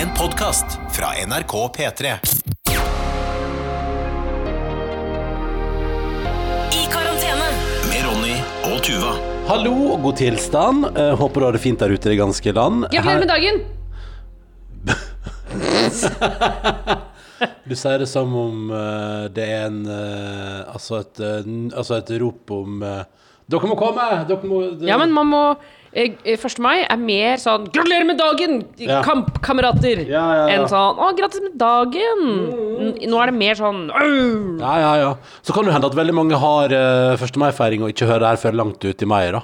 En podkast fra NRK P3. I karantene. Med Ronny og Tuva. Hallo og god tilstand. Eh, håper du har det fint der ute i det ganske land. Gratulerer med dagen! Du sier det som om eh, det er en eh, altså, et, eh, n- altså et rop om eh, Dere må komme! Dere må Ja, men man må 1. mai er mer sånn 'Gratulerer med dagen, Ja. kampkamerater!' Ja, ja, enn sånn 'Å, grattis med dagen!' Nå er det mer sånn «Åh!» Ja, ja, ja. Så kan det hende at veldig mange har uh, 1. mai-feiring og ikke hører det her før langt ut i mai, da.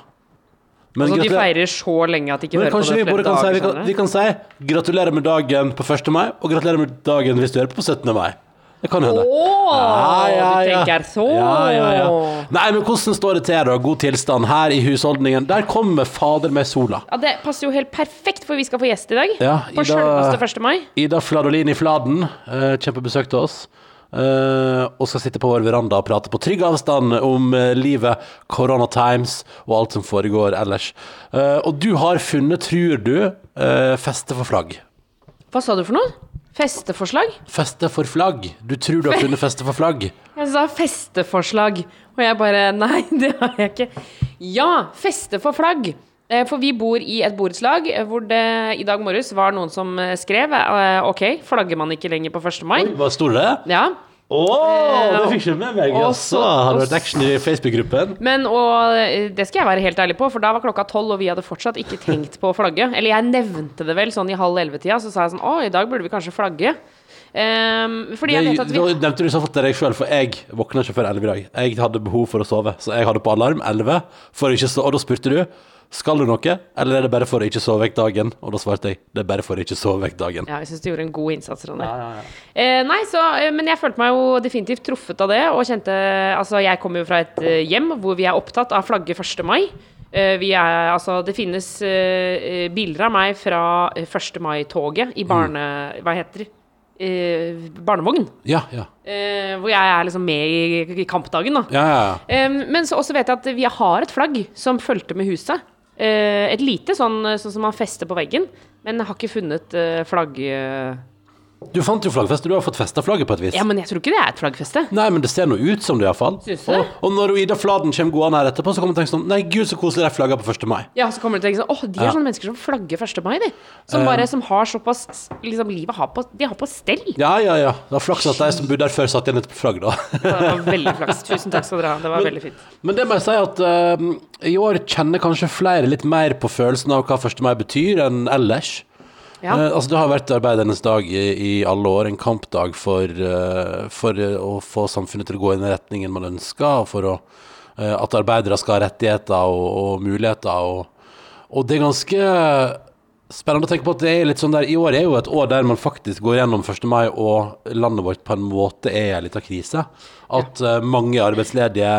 Men, Altså, de feirer så lenge at de ikke hører på det vi både kan si, vi, kan, vi kan si gratulerer med dagen på 1. mai, og gratulerer med dagen hvis du hører på på 17. mai. Det kan hende. Oh, Ja, ja, du tenker så! Ja, ja, ja. Nei, men hvordan står det til, da? God tilstand her i husholdningen. Der kommer fader med sola. Ja, Det passer jo helt perfekt, for vi skal få gjest i dag. Ja, på selveste 1. mai. Ida Fladolin i Fladen uh, kommer på besøk til oss. Uh, og skal sitte på vår veranda og prate på trygg avstand om uh, livet, corona times og alt som foregår ellers. Uh, og du har funnet, tror du, feste for flagg. Hva sa du for noe? Festeforslag? Feste for flagg. Du tror du har funnet feste for flagg. Jeg sa festeforslag, og jeg bare Nei, det har jeg ikke. Ja, feste for flagg. Eh, For vi bor i et borettslag eh, hvor det i dag morges var noen som eh, skrev OK, flagger man ikke lenger på 1. mai? Oi, hva sto det? Ja. Å, det fikk ikke med meg, og altså. så- Har det vært action i Facebook-gruppen? Men og eh, det skal jeg være helt ærlig på, for da var klokka tolv, og vi hadde fortsatt ikke tenkt på å flagge. Eller jeg nevnte det vel sånn i halv elleve-tida, så sa jeg sånn Å, i dag burde vi kanskje flagge. Um, fordi jeg Det, vet at vi Nå nevnte du sånn så fall til deg sjøl, for jeg våkna ikke før 11 i dag. Jeg hadde behov for å sove, så jeg hadde på alarm 11, for å ikke so og da spurte du skal du noe, eller er det bare for å ikke sove vekk dagen? Og da svarte jeg det er bare for å ikke sove vekk dagen. Ja, jeg syns du gjorde en god innsats, Ronny. Eh, nei, så, eh, men jeg følte meg jo definitivt truffet av det, og kjente Altså, jeg kommer jo fra et eh, hjem hvor vi er opptatt av flagget 1. mai. Eh, vi er, altså, det finnes eh, bilder av meg fra eh, 1. mai-toget i barne... Hva heter det? Eh, barnevogn. Ja, ja. Eh, hvor jeg er liksom med i, i kampdagen, da. Ja, ja, ja. Em, men så også vet jeg at vi har et flagg som fulgte med huset. Eh, et lite sånn, sånn som man fester på veggen, men har ikke funnet eh, flagg... Du fant jo flaggfestet. du har fått festa flagget på et vis. Ja, men jeg tror ikke det er et flaggfeste. Nei, men det ser nå ut som det, iallfall. Og, og når Ida Fladen kommer gående her etterpå, så kommer man tenke sånn Nei, gud, så koselig de flagger på 1. mai. Ja, så kommer du til å tenke sånn Åh, de er Ja. sånne mennesker som flagger 1. mai, de. Som Eh. bare som har såpass Liksom, livet har på De har på stell. Ja, ja, ja. Det var flaks at de som bodde der før, satt igjen et flagg, da. Det var veldig flaks. Tusen takk skal dere ha. Det var veldig fint. Men det må jeg si at uh, i år kjenner kanskje flere litt mer på følelsen av hva 1. mai betyr, enn ellers. Ja. Eh, altså Det har vært arbeidernes dag i, i alle år, en kampdag for, eh, for eh, å få samfunnet til å gå i den retningen man ønsker, og for å, eh, at arbeidere skal ha rettigheter og, og muligheter. Og, og det er ganske spennende å tenke på at det er litt sånn der I år er jo et år der man faktisk går gjennom 1. mai, og landet vårt på en måte er i en liten krise. At mange arbeidsledige,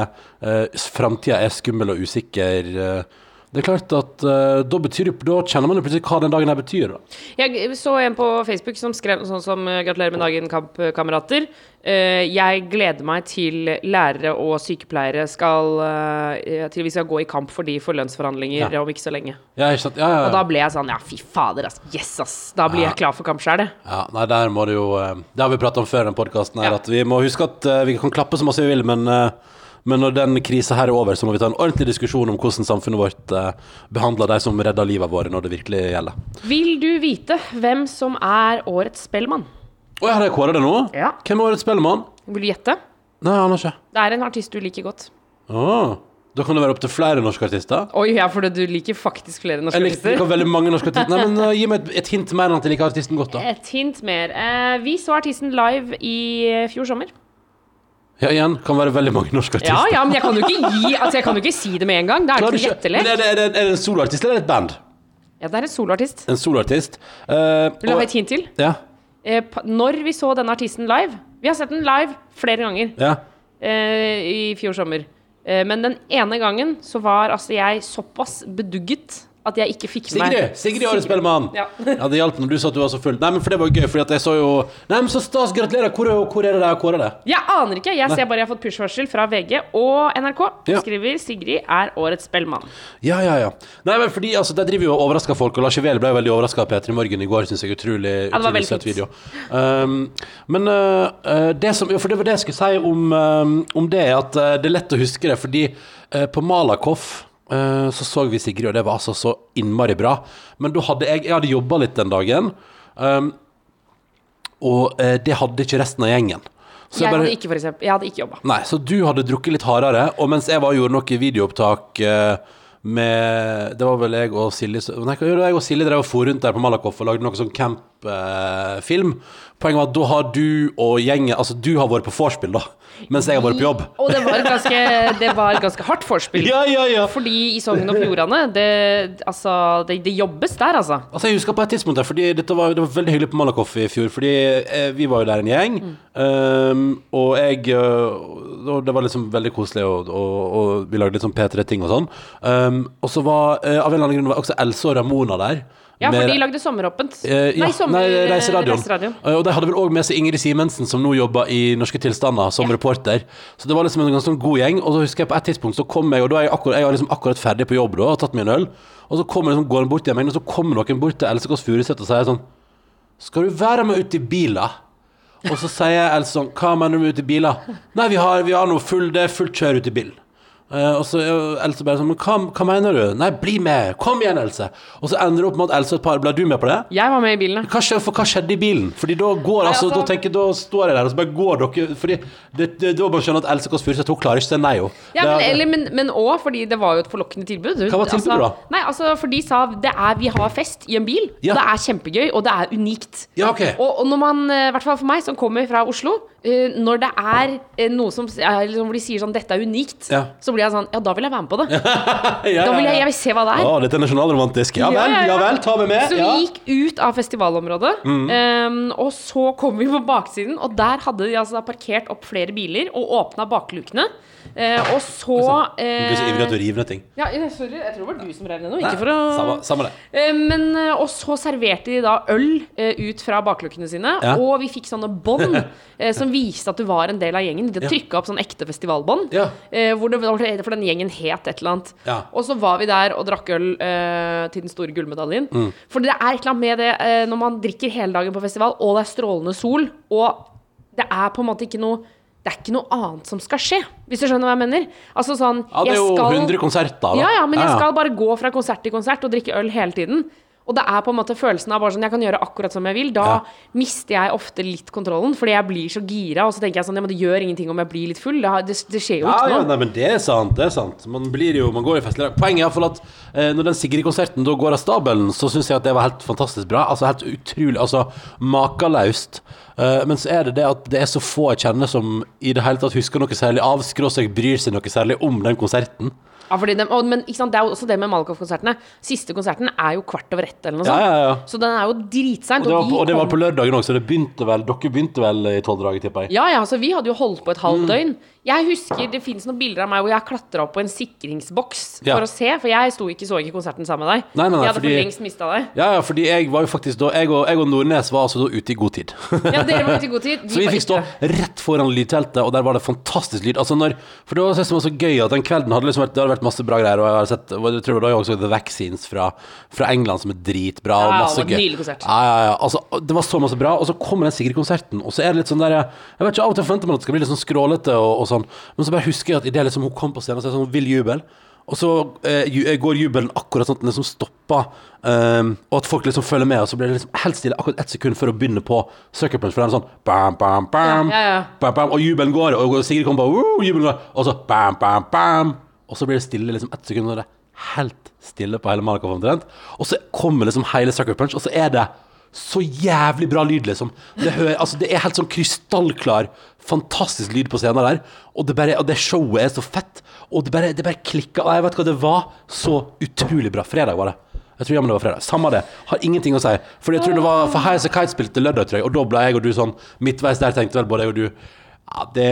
uh, framtida er skummel og usikker. eh, det er klart at uh, da, betyr, da kjenner man jo plutselig hva den dagen her betyr. Da. Jeg så en på Facebook som skrev sånn som eh, 'Gratulerer med dagen, kampkamerater'. Uh, jeg gleder meg til lærere og sykepleiere skal uh, Til vi skal gå i kamp for de for lønnsforhandlinger Ja. om ikke så lenge. Ja, ikke? Ja, ja, Og da ble jeg sånn Ja, fy fader, ass. Yes, ass. Da blir jeg klar for kamp jeg. ja nei, der må det jo Det har vi pratet om før i den podkasten her, at vi må huske at vi kan klappe så masse vi vil, men eh, men når den krisa her er over, så må vi ta en ordentlig diskusjon om hvordan samfunnet vårt uh, behandler de som redder livet våre når det virkelig gjelder. Vil du vite hvem som er årets Spellemann? Å, har jeg kåra det nå? Ja. Hvem er årets spellemann? Vil du gjette? Nei, jeg aner ikke. Det er en artist du liker godt. Å, da kan det være opptil flere norske artister. Oi, ja, for du liker faktisk flere norske Jeg liker, artister. veldig mange norske artister. Nei, men uh, Gi meg et, et hint mer enn at jeg liker artisten godt, da. Et hint mer. Uh, vi så artisten live i eh, fjor sommer. Ja, igjen, kan være veldig mange norske artister. Ja, ja, men jeg kan jo ikke gi Altså, jeg kan jo ikke si det med en gang. Det er Klarer ikke ikke- er det, er, det, er det en soloartist eller er det et band? Ja, det er en soloartist. En soloartist. Eh, Vil du og- ha et hint til? Ja. Eh, pa- når vi så denne artisten live Vi har sett den live flere ganger ja. eh, i fjor sommer. Eh, men den ene gangen så var altså jeg såpass bedugget at jeg ikke fikk Sigrid! Sigrid Årets Spellemann! Ja. ja, det hjalp når du sa at du var så full. Nei, men for det var gøy, fordi at jeg så jo Nei, men så stas! Gratulerer! Hvor, hvor er det der? Er det? Jeg aner ikke. Jeg ser bare jeg har fått push-varsel fra VG og NRK. Ja. Skriver 'Sigrid er årets Spellemann'. Ja, ja, ja. Nei, men fordi altså, De driver jo og overrasker folk, og Lars Ivel ble jo veldig overraska av P3 Morgen i går, syns jeg. Utrolig, var utrolig søt video. Um, men uh, det som, ja, for det var det jeg skulle si om, um, om det, at uh, det er lett å huske det, fordi uh, på Malakoff så så vi Sigrid, og det var altså så innmari bra. Men da hadde jeg, jeg hadde jobba litt den dagen, um, og uh, det hadde ikke resten av gjengen. Så Jeg bare- hadde ikke, for eksempel, jeg hadde ikke jobba. Nei, så du hadde drukket litt hardere, og mens jeg var og gjorde noe videoopptak eh, med Det var vel jeg og Silje Nei, jeg og Silje drev og for rundt der på Malakoff og lagde noe sånn campfilm. Poenget var at da har du og gjengen Altså, du har vært på vorspiel, da, mens jeg har vært på jobb. Og det var ganske, det var ganske hardt vorspiel. Ja, ja, ja. Fordi i Sogn og Fjordane, det, altså, det, det jobbes der, altså. Altså Jeg husker på et tidspunkt der Fordi dette var, det var veldig hyggelig på Malakoff i fjor Fordi eh, vi var jo der en gjeng um, Og jeg øh, og Det var liksom veldig koselig Og, og, og vi lagde litt sånn P3-ting og sånn um, Og så var eh, Av en eller annen grunn var også Else og Ramona der Ja, for de lagde Sommeråpent. Eh, ja, nei, sommer, nei, Reiseradioen. Reiseradioen. Eh, Og de hadde vel òg med seg Ingrid Simensen, som nå jobber i Norske tilstander som reporter. Så det var liksom en ganske sånn god gjeng. Og så husker jeg på et tidspunkt så kom jeg, og da er jeg, akkurat, jeg var liksom akkurat ferdig på jobb da, og tatt meg en øl. Og så kommer liksom, går han bort til meg, og så kommer noen bort til Else Kåss Furuseth og sier sånn Skal du være med ut i bilen? Og så sier Else sånn Hva mener du med ut i bilen? Nei, vi har, vi har noe full, det er fullt kjør ut i bilen. Eh, og så er Else bare sånn Men hva, hva mener du? Nei, bli med! Kom igjen, Else! Og så ender det opp med at Else og et par Ble du med på det? Jeg var med i bilen. Hva skjedde, for hva skjedde i bilen? Fordi da går Nei, altså, altså- Da tenker da står jeg der, og så bare går dere Fordi det, det, da må man skjønne at Else Kåss Furuseth Hun klarer ikke å si nei, jo. Ja, men, eller, men, men også fordi det var jo et forlokkende tilbud. Hva var tilbudet, altså, da? Nei, altså, for de sa det er, vi har fest i en bil, Ja. det er kjempegøy, og det er unikt. Ja, ok. Og, og når man, eh, i hvert fall for meg som kommer fra Oslo, eh, når det er uh, noe som uh, liksom, hvor de sier sånn 'dette er unikt', Ja. så blir jeg sånn Ja, da vil jeg være med på det. ja, Da vil jeg, jeg vil se hva det er. Å, dette er nasjonalromantisk. Ja vel, ja vel, ta meg med. Så Ja. Mm. vi gikk ut av festivalområdet, ehm, og så kom vi på baksiden, og der hadde de altså parkert opp flere biler og åpna baklukene. Eh, og så Du blir så ivrig at du eh, river ned ting. ja, sorry, jeg tror det var du som rev ned noe. Ikke for å samme, samme det. Eh, Men, eh, og så serverte de da øl eh, ut fra baklukkene sine, Ja. og vi fikk sånne bånd eh, som viste at du var en del av gjengen. De trykka opp sånn ekte festivalbånd, Ja. eh, hvor det for den gjengen het et eller annet. Ja. Og så var vi der og drakk øl eh, til den store gullmedaljen. Mm. For det er et eller annet med det eh, når man drikker hele dagen på festival, og det er strålende sol, og det er på en måte ikke noe det er ikke noe annet som skal skje, hvis du skjønner hva jeg mener. Altså sånn Ja, det er jo skal- 100 konserter, da. ja, ja, men jeg Ja, ja. skal bare gå fra konsert til konsert og drikke øl hele tiden. Og det er på en måte følelsen av bare sånn Jeg kan gjøre akkurat som jeg vil. Da Ja. mister jeg ofte litt kontrollen, fordi jeg blir så gira. Og så tenker jeg sånn Ja, men det gjør ingenting om jeg blir litt full. Det, det, skjer jo Ja, ikke ja, noe. nei, men det er sant. det er sant Man blir jo, man går i festlig. Poenget er iallfall at eh, når den Sigrid-konserten da går av stabelen, så syns jeg at det var helt fantastisk bra. Altså helt utrolig Altså makeløst. Eh, men så er det det at det er så få jeg kjenner som i det hele tatt husker noe særlig av, skråstrek bryr seg noe særlig om den konserten. Ja, den, og, men sant, det er jo også det med Malakoff-konsertene. Siste konserten er jo kvart over ett, eller noe sånt. ja, ja. Så den er jo dritseint. Og på, og det var på lørdagen òg, så det begynte vel Dere begynte vel i tolvdraget, tipper jeg? Ja, ja, så vi hadde jo holdt på et Mm. halvt døgn. Jeg husker det finnes noen bilder av meg hvor jeg klatra opp på en sikringsboks Ja. for å se, for jeg sto ikke, så ikke konserten sammen med deg. Nei, nei, nei, jeg hadde fordi- for lengst mista deg. Ja, ja, fordi jeg var jo faktisk da Jeg og, jeg og Nordnes var altså da ute i god tid. Ja, dere var ute i god tid. Så vi fikk stå rett foran lydteltet, og der var det fantastisk lyd. Altså når, for det var det var så gøy, at den kvelden hadde liksom vært, det hadde vært masse bra greier. Og jeg har sett jeg tror det var også The Vaccines fra, fra England, som er dritbra. Og masse gøy. nydelig konsert. Ja, ja, ja. Altså, det var så masse bra. Og så kommer den Sigrid-konserten, og så er det litt sånn der Jeg vet ikke, Av og til forventer man at det skal bli litt sånn skrålete, og, og sånn, men så bare husker jeg at idet liksom, hun kom på scenen, så er det sånn vill jubel. Og så eh, ju- eh, går jubelen akkurat sånn at den liksom stopper, ehm, og at folk liksom følger med, og så blir det liksom helt stille akkurat ett sekund før å begynne på Sucker Punch, for den er sånn bam, bam, bam, Ja, ja, ja. bam, bam, og jubelen går, og Sigrid kommer bare «Woo!» jubelen går, og så bam, bam, bam, og så blir det stille liksom ett sekund, og det er helt stille på hele Malakoff omtrent, og så kommer liksom hele Sucker Punch, og så er det så jævlig bra lyd, liksom. Det, hører, altså, det er helt sånn krystallklar, fantastisk lyd på scenen der. Og det, bare, og det showet er så fett. Og det bare, det bare klikka. Jeg vet hva, det var så utrolig bra. Fredag var det. Jeg tror jammen det var fredag. Samme det. Har ingenting å si. For jeg tror det var For Highas Kite spilte lørdag, tror jeg, og da ble jeg og du sånn midtveis der, tenkte vel både jeg og du Ja, det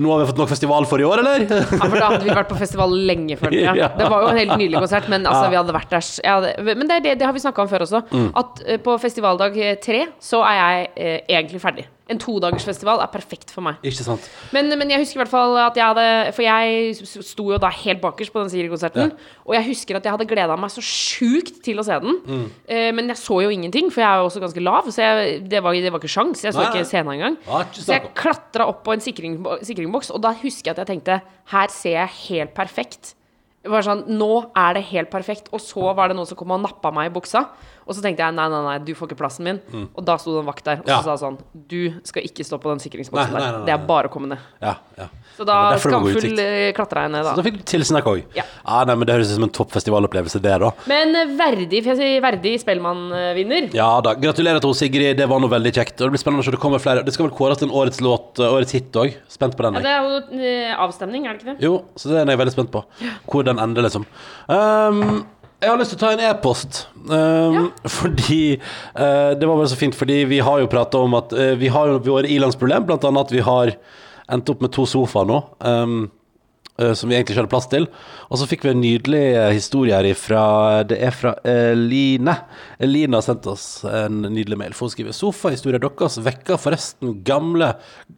nå har vi fått nok festival for i år, eller? Ja, for da hadde vi vært på festival lenge før det. Ja. Det var jo en helt nydelig konsert, men altså, vi hadde vært der hadde, Men det, det, det har vi snakka om før også. Mm. At eh, på festivaldag eh, tre så er jeg eh, egentlig ferdig. En todagersfestival er perfekt for meg. Ikke sant? Men, men jeg husker i hvert fall at jeg hadde For jeg sto jo da helt bakerst på den Sigrid-konserten. Og jeg husker at jeg hadde gleda meg så sjukt til å se den. Mm. Eh, men jeg så jo ingenting, for jeg er jo også ganske lav. Så jeg, det, var, det var ikke sjans. Jeg så Nei, ikke scenen engang. Så jeg klatra opp på en sikring, sikringboks, og da husker jeg at jeg tenkte Her ser jeg helt perfekt. Var sånn, Nå er det helt perfekt. Og så var det noen som kom og nappa meg i buksa. Og så tenkte jeg nei, nei, nei, du får ikke plassen min. Og da sto det en vakt der og så Ja. sa sånn Du skal ikke stå på den sikringsboksen der. Det er bare å komme ned. Ja, ja. Så da god skamfull eh, klatra jeg ned, Så da da. fikk du tilsnakk òg. Ja. nei, men det høres ut som en topp festivalopplevelse, det, da. Men eh, verdig, jeg si, verdig Spellemann-vinner. Ja da. Gratulerer til Sigrid, det var noe veldig kjekt. Og det blir spennende å se det kommer flere. Det skal vel kåres til en årets låt, eh, årets hit òg. Spent på den. Ja, det er jo avstemning, er det ikke det? Jo, så den er jeg veldig spent på. Hvor den ender, liksom. Um, jeg har lyst til å ta en e-post. Um, Fordi uh, Det var bare så fint, fordi vi har jo prata om at uh, vi har jo våre ilandsproblem, blant annet at vi har endt opp med to sofaer nå. Um, som vi egentlig ikke hadde plass til. Og så fikk vi en nydelig eh, historie her ifra Det er fra Eline. Eline har sendt oss en nydelig mail. For hun skriver sofahistorien deres vekker forresten gamle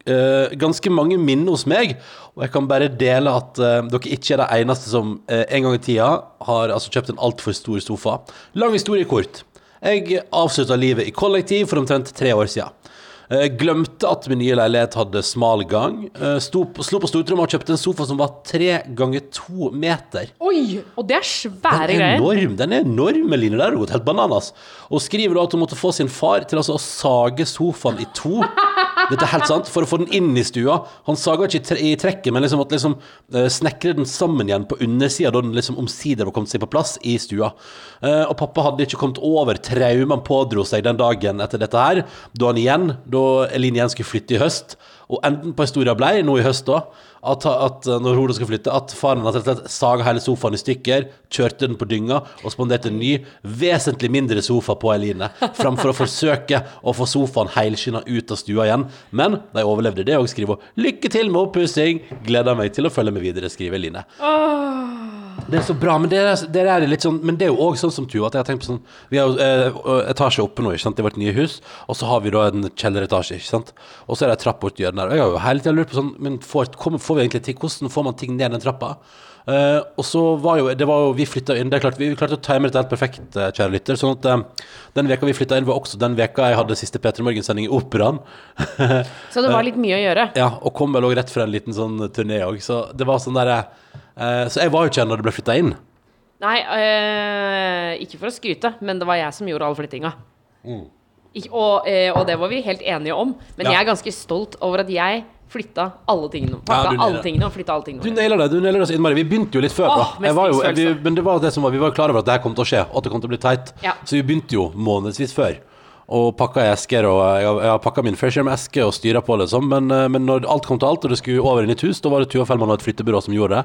eh, Ganske mange minner hos meg. Og jeg kan bare dele at dere ikke er de eneste som en gang i tida har altså, kjøpt en altfor stor sofa. Lang historie kort. Jeg avslutta livet i kollektiv for omtrent tre år siden. Eh, Glemte at min nye leilighet hadde smal gang. Eh, slo på stortrommet og kjøpte en sofa som var tre ganger to meter. Oi! Og det er svære greier. Den er enorm, den er enorm, Line. Der har gått helt bananas. Og skriver da at hun måtte få sin far til altså å sage sofaen i to. Dette er helt sant, for å få den inn i stua. Han saga ikke i, tre i trekket, men liksom måtte liksom eh, snekre den sammen igjen på undersida, da den liksom omsider var kommet seg på plass i stua. Eh, og pappa hadde ikke kommet over traumet han pådro seg den dagen etter dette her, da han igjen, da Eline igjen skulle flytte i høst. Og enden på historia blei, nå i høst da, at, at når Hodet skal flytte, at faren hadde rett saga hele sofaen i stykker, kjørte den på dynga og spanderte en ny, vesentlig mindre sofa på Eline, framfor å forsøke å få sofaen helskinna ut av stua igjen. Men de overlevde det og skriver 'Lykke til med oppussing'. Gleder meg til å følge med videre, skriver Eline. Det er så bra, men det er, det er litt sånn Men det er jo òg sånn som Tuva, at jeg har tenkt på sånn Vi har jo eh, etasje oppe nå, ikke sant, i vårt nye hus, og så har vi da en kjelleretasje, ikke sant. Og så er det en trapp borti hjørnet der. Og jeg har jo hele tida lurt på sånn Men får, kommer, får vi egentlig ting Hvordan får man ting ned den trappa? Eh, og så var jo Det var jo Vi flytta inn Det er klart Vi klarte å time dette helt perfekt, eh, kjære lytter. Sånn at eh, den veka vi flytta inn, var også den veka jeg hadde siste Peter Morgen-sending i Operaen. Så det var litt mye å gjøre. Ja, og kom vel òg rett fra en liten sånn turné òg, så det var sånn derre Så jeg var jo ikke her når det ble flytta inn. Nei, øh, ikke for å skryte, men det var jeg som gjorde all flyttinga. Mm. og, øh, og det var vi helt enige om. Men. Ja. jeg er ganske stolt over at jeg flytta alle tingene. Ja, Pakka du nailer alle tingene og flytta alle Du tingene. nailer det. du nailer det så innmari. Vi begynte jo litt før. Åh, da. Jo, vi, men det var det som var, vi var klar over at det her kom til å skje, og at det kom til å bli teit. Ja. Så vi begynte jo månedsvis før. Og pakka i esker, og jeg, har- jeg har pakka min fair share med esker og styra på, liksom. Men, eh, men når alt kom til alt, og det skulle over inn i et hus, da var det Tuva Fellmann og et flyttebyrå som gjorde det.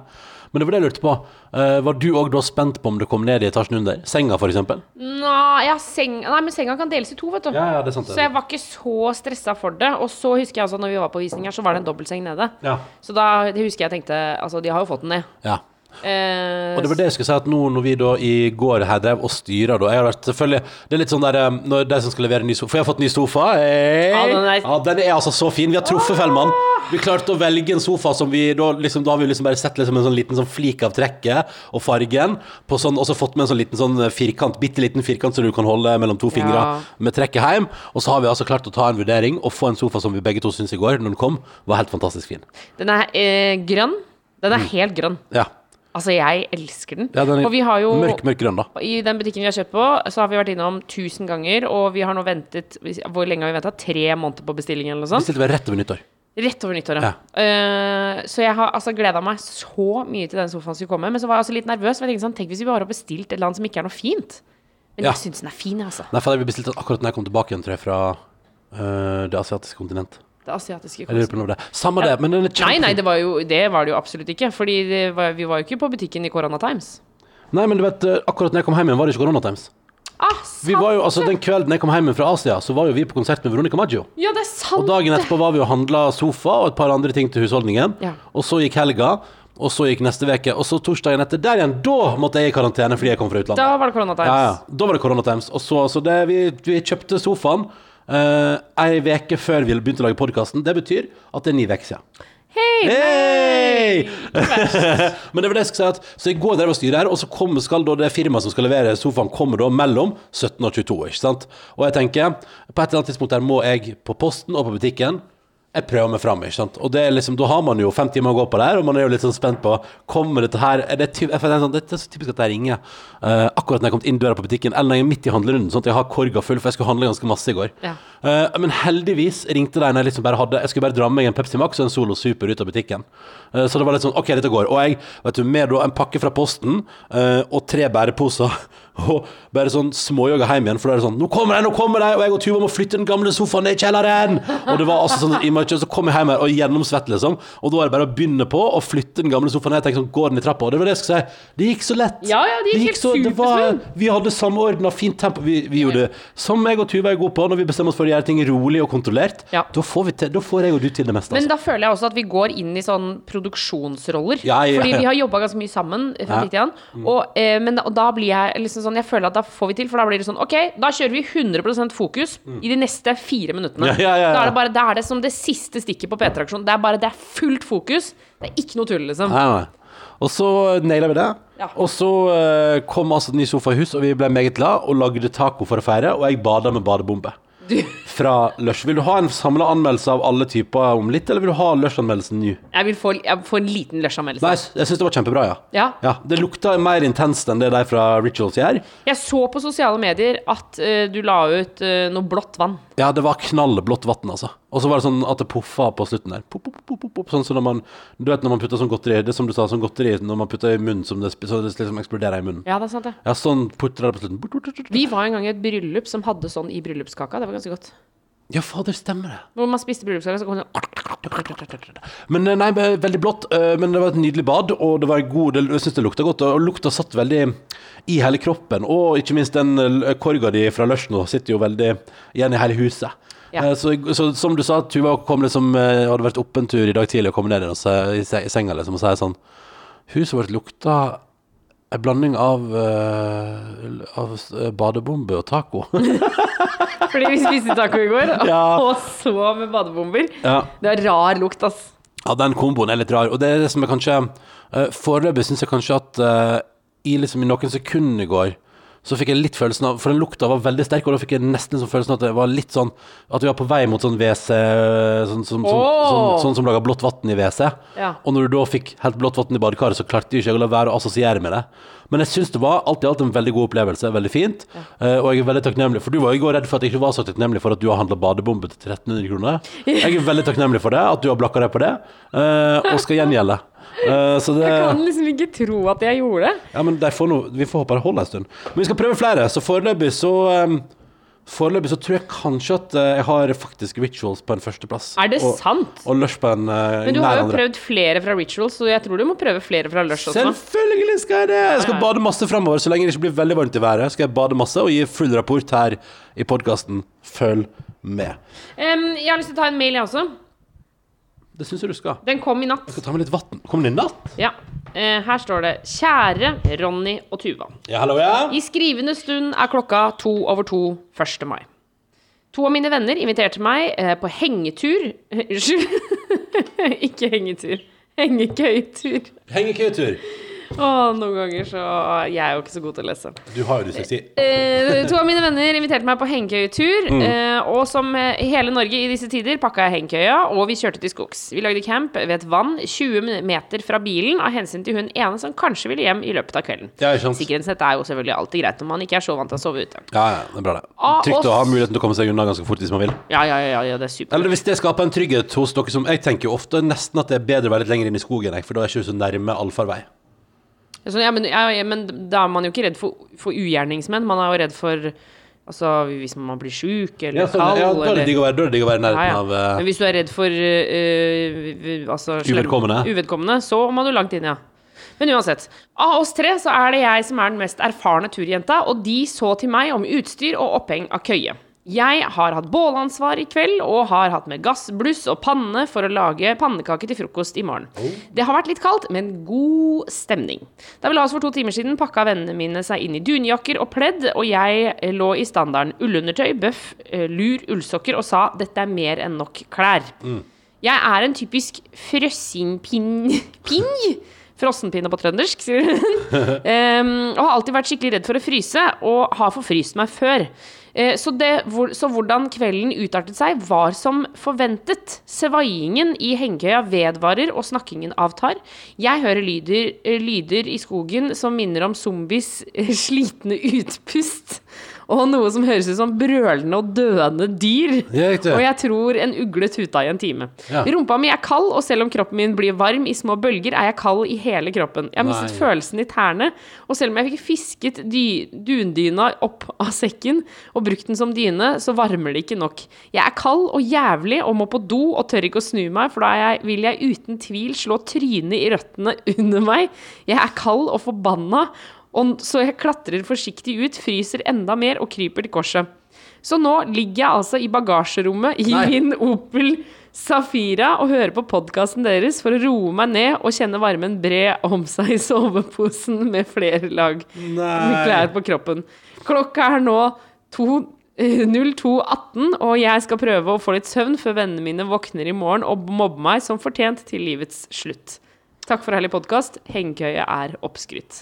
Men det var det jeg lurte på. Eh, var du òg da spent på om det kom ned i etasjen under? Senga, eksempel? Nei, ja, seng, nei, men senga kan deles i to, vet du. Ja, ja, det er sant. det. Så jeg var ikke så stressa for det. Og så husker jeg altså når vi var på visning her, så var det en dobbeltseng nede. Ja. Så da det husker jeg tenkte Altså, de har jo fått den ned. ja. Eh, Og det var det jeg skulle si, at nå når vi da i går her drev og styrer da, jeg har vært selvfølgelig, det er litt sånn der, eh, når de som skal levere ny sofa, for jeg har fått ny sofa, hey! Ja, den er- ja, den er altså så fin, vi har truffet Fellmann, vi klarte å velge en sofa som vi, da, liksom, da har vi liksom bare sett liksom en sånn liten sånn flik av trekket og fargen, på sånn, og så fått med en sånn liten sånn firkant, bitteliten firkant som du kan holde mellom to fingre Ja. med trekket hjem, og så har vi altså klart å ta en vurdering og få en sofa som vi begge to synes i går, når den kom, var helt fantastisk fin. Den er eh, grønn. Den er helt grønn. Ja, Altså, jeg elsker den. Ja den og vi har er jo mørk, mørk grønn da. I den butikken vi har kjøpt på, så har vi vært innom 1000 ganger, og vi har nå ventet Hvor lenge har vi venta? Tre måneder på bestillingen eller noe sånt? Bestilte vi rett over nyttår. Rett over nyttår, Ja. Uh, så jeg har altså gleda meg så mye til den sofaen skulle komme, men så var jeg også litt nervøs. For jeg tenkte sånn, Tenk hvis vi bare har bestilt et eller annet som ikke er noe fint. Men Ja. jeg syns den er fin, altså. Nei, for jeg bestilte den akkurat når jeg kom tilbake igjen, tror jeg, fra uh, det asiatiske kontinent. Det asiatiske det. Samme det, men den er Nei, kjempe... nei, det var, jo, det var det jo absolutt ikke. Fordi var, vi var jo ikke på butikken i Corona Times. Nei, men du vet, øh, akkurat når jeg kom hjem igjen, var det ikke Corona Times. Ah, Vi var jo, altså Den kvelden jeg kom hjem fra Asia, så var jo vi på konsert med Veronica Maggio. Ja, det er sant! Og dagen etterpå var vi og handla sofa og et par andre ting til husholdningen. Ja. Og så gikk helga, og så gikk neste uke. Og så torsdagen etter der igjen, da måtte jeg i karantene fordi jeg kom fra utlandet. Da var det Corona Times. Ja, ja. Da var det koronatimes. Og så, så det, vi, vi kjøpte sofaen uh, ei uke før vi begynte å lage podkasten. Det betyr at det er ni uker siden. Hei! Hey! Men det var det jeg skulle si at Så i går drev og styret her, og så kom, skal da det firmaet som skal levere sofaen, kommer da mellom 17 og 22. Ikke sant? Og jeg tenker, på et eller annet tidspunkt der må jeg på posten og på butikken jeg prøver meg fram, ikke sant. Og det er liksom, da har man jo fem timer å gå på der, og man er jo litt sånn spent på Kommer dette her er det, ty- jeg føler sånn, det er så typisk at jeg ringer uh, akkurat når jeg har kommet inn døra på butikken, eller når jeg er midt i handlerunden, sånn at jeg har korga full, for jeg skulle handle ganske masse i går. Ja. Uh, men heldigvis ringte de når jeg liksom bare hadde Jeg skulle bare dra med meg en Pepsi Max og en Solo Super ut av butikken. Uh, så det var litt sånn OK, dette går. Og jeg, vet du, med da en pakke fra Posten og tre bæreposer og bare sånn småjogga hjem igjen, for da er det sånn Nå kommer de, nå kommer de! Og jeg og Tuva må flytte den gamle sofaen ned i kjelleren! Og det var altså sånn i Så kom jeg hjem her og gjennomsvett, liksom. Og da er det bare å begynne på å flytte den gamle sofaen ned. Jeg sånn, går den i trappa? Og det var det jeg skulle si. Det gikk så lett. Ja, ja, det gikk det helt så, det var. Vi hadde samordna fint tempo. Vi, vi gjorde det som jeg og Tuva er gode på, når vi bestemmer oss for å gjøre ting rolig og kontrollert. Ja. Da, får vi til, da får jeg og du til det meste. Men Altså. da føler jeg også at vi går inn i sånn produksjonsroller. Ja, ja, Fordi vi har jobba ganske mye sammen. fra Ja. Tid til annen. Og, eh, men og da blir jeg liksom sånn Jeg føler at da får vi til, for da blir det sånn OK, da kjører vi 100% fokus i de neste fire minuttene. Mm. Ja, ja. Da er det bare Da er det som det siste stikket på P3-aksjonen. Det er bare det er fullt fokus. Det er ikke noe tull, liksom. Og så naila vi det. Ja. Og så uh, kom altså ny sofa i hus, og vi ble meget glad og lagde taco for å feire. Og jeg bada med badebombe. Fra Lush. Vil du ha en samla anmeldelse av alle typer om litt, eller vil du ha Lush-anmeldelsen nå? jeg vil få, jeg få en liten Lush-anmeldelse. Nei, jeg syns det var kjempebra, ja. Ja. ja. Det lukta mer intenst enn det de fra Rituals gjør. Jeg så på sosiale medier at uh, du la ut uh, noe blått vann. Ja, det var knallblått vann, altså. Og så var det sånn at det poffa på slutten der. Pop, pop, pop. Sånn som når man Du vet når man putter sånn godteri Det som du sa, sånn godteri når man putter i munnen som det, så det liksom eksploderer i munnen. Ja, det er sant, det. Ja, sånn putter det på slutten. Vi var en gang i et bryllup som hadde sånn i bryllupskaka. Det var ganske godt. Ja, fader, stemmer det. Når man spiste bryllupskake, så kom det sånn Men eh, nei, veldig blått. eh, Men det var et nydelig bad, og det var god Jeg syns det lukta godt. Og lukta satt veldig i hele kroppen. Og ikke minst den eh, korga di fra lunsj nå sitter jo veldig igjen i hele huset. Ja. Så, så som du sa, Tuva kom liksom hadde vært oppe en tur i dag tidlig og kommet ned i, se- i senga liksom, og sier sånn Huset vårt lukta en blanding av, uh, av eh, badebombe og taco. Fordi vi spiste taco i går, Ja. og så med badebomber. ja. Det er rar lukt, ass. Ja, den komboen er litt rar. Og det er det som er kanskje uh, Foreløpig syns jeg kanskje at uh, i, liksom, i noen sekunder i går så fikk jeg litt følelsen av For den lukta var veldig sterk, og da fikk jeg nesten sånn følelsen av at det var litt sånn At vi var på vei mot sånn WC Sånn som, som, Åh! sånn, sånn som lager blått vann i WC. Ja. Og når du da fikk helt blått vann i badekaret, så klarte jeg ikke å la være å assosiere med det. Men jeg syns det var alt i alt en veldig god opplevelse. Veldig fint. Eh, og jeg er veldig takknemlig, for du var i går redd for at jeg ikke var så takknemlig for at du har handla badebombe til 1300 kroner. Jeg er veldig takknemlig for det, at du har blakka deg på det, uh, og skal gjengjelde. Så det Jeg kan liksom ikke tro at jeg gjorde det. Ja, men får noe, vi får håpe det holder en stund. Men vi skal prøve flere, så foreløpig så um, Foreløpig så tror jeg kanskje at eh, jeg har faktisk Rituals på en førsteplass. Er det og, sant? Og Lush på en uh, Men du har jo prøvd flere fra Rituals, så jeg tror du må prøve flere fra Lush også. Selvfølgelig skal jeg det! Jeg skal bade masse framover. Så lenge det ikke blir veldig varmt i været, skal jeg bade masse og gi full rapport her i podkasten. Følg med. Um, jeg har lyst til å ta en mail, jeg også. Det syns jeg du skal. Den kom i natt. Jeg skal ta med litt vann. Kom den i natt? Ja. Eh, her står det 'Kjære Ronny og Tuva'. Ja, hallo, ja? I skrivende stund er klokka to over to 1. mai. To av mine venner inviterte meg eh, på hengetur Unnskyld. Ikke hengetur. Hengekøytur. Hengekøyetur. Å, noen ganger så Jeg er jo ikke så god til å lese. Du har jo dysleksi. Eh, to av mine venner inviterte meg på hengekøyetur. Eh, og som eh, hele Norge i disse tider pakka jeg hengekøya, og vi kjørte til skogs. Vi lagde camp ved et vann 20 meter fra bilen av hensyn til hun ene som kanskje ville hjem i løpet av kvelden. Ja. Sikkerhetsnett er jo selvfølgelig alltid greit når man ikke er så vant til å sove ute. Ja, ja, det er bra, det. Ah, Trygt å ha muligheten til å komme seg unna ganske fort hvis man vil. Ja, ja, ja, ja det er supert. Eller hvis det skaper en trygghet hos dere som Jeg tenker jo ofte nesten at det er bedre å være litt lenger inn i skogen, jeg, for da er jeg ikke så nærme allfarvei. Så, ja, men, ja, men da er man jo ikke redd for, for ugjerningsmenn. Man er jo redd for Altså, hvis man blir sjuk eller Ja, sånn, kald ja, da er det digg å være, da er det å være i nærheten av uh, Men hvis du er redd for øh, altså, Uvedkommende. uvedkommende, så må du langt inn, ja. Men uansett. Av oss tre så er det jeg som er den mest erfarne turjenta, og de så til meg om utstyr og oppheng av køye. Jeg har hatt bålansvar i kveld, og har hatt med gass, bluss og panne for å lage pannekake til frokost i morgen. Det har vært litt kaldt, men god stemning. Da vi la oss for to timer siden, pakka vennene mine seg inn i dunjakker og pledd, og jeg eh, lå i standarden ullundertøy, bøff, eh, lur, ullsokker og sa dette er mer enn nok klær. Jeg er en typisk frøssingpinn... Pinn? Frossenpinne på trøndersk, sier hun. um, og har alltid vært skikkelig redd for å fryse, og har forfryst meg før. Eh, så, det, hvor, så hvordan kvelden utartet seg, var som forventet. Svaiingen i hengekøya vedvarer, og snakkingen avtar. Jeg hører lyder, lyder i skogen som minner om zombies eh, slitne utpust. Og noe som høres ut som brølende og døende dyr. Ja. Og jeg tror en ugle tuta i en time. Ja. Rumpa mi er kald, og selv om kroppen min blir varm i små bølger, er jeg kald i hele kroppen. Jeg har mistet Nei. følelsen i tærne, og selv om jeg fikk fisket dy dundyna opp av sekken og brukt den som dyne, så varmer det ikke nok. Jeg er kald og jævlig og må på do og tør ikke å snu meg, for da jeg, vil jeg uten tvil slå trynet i røttene under meg. Jeg er kald og forbanna, og så jeg klatrer forsiktig ut, fryser enda mer og kryper til korset. Så nå ligger jeg altså i bagasjerommet i Nei. min Opel Safira og hører på podkasten deres for å roe meg ned og kjenne varmen bre om seg i soveposen med flere lag med klær på kroppen. Klokka er nå eh, 02.18, og jeg skal prøve å få litt søvn før vennene mine våkner i morgen og mobber meg som fortjent til livets slutt. Takk for herlig podkast. Hengekøye er oppskrytt.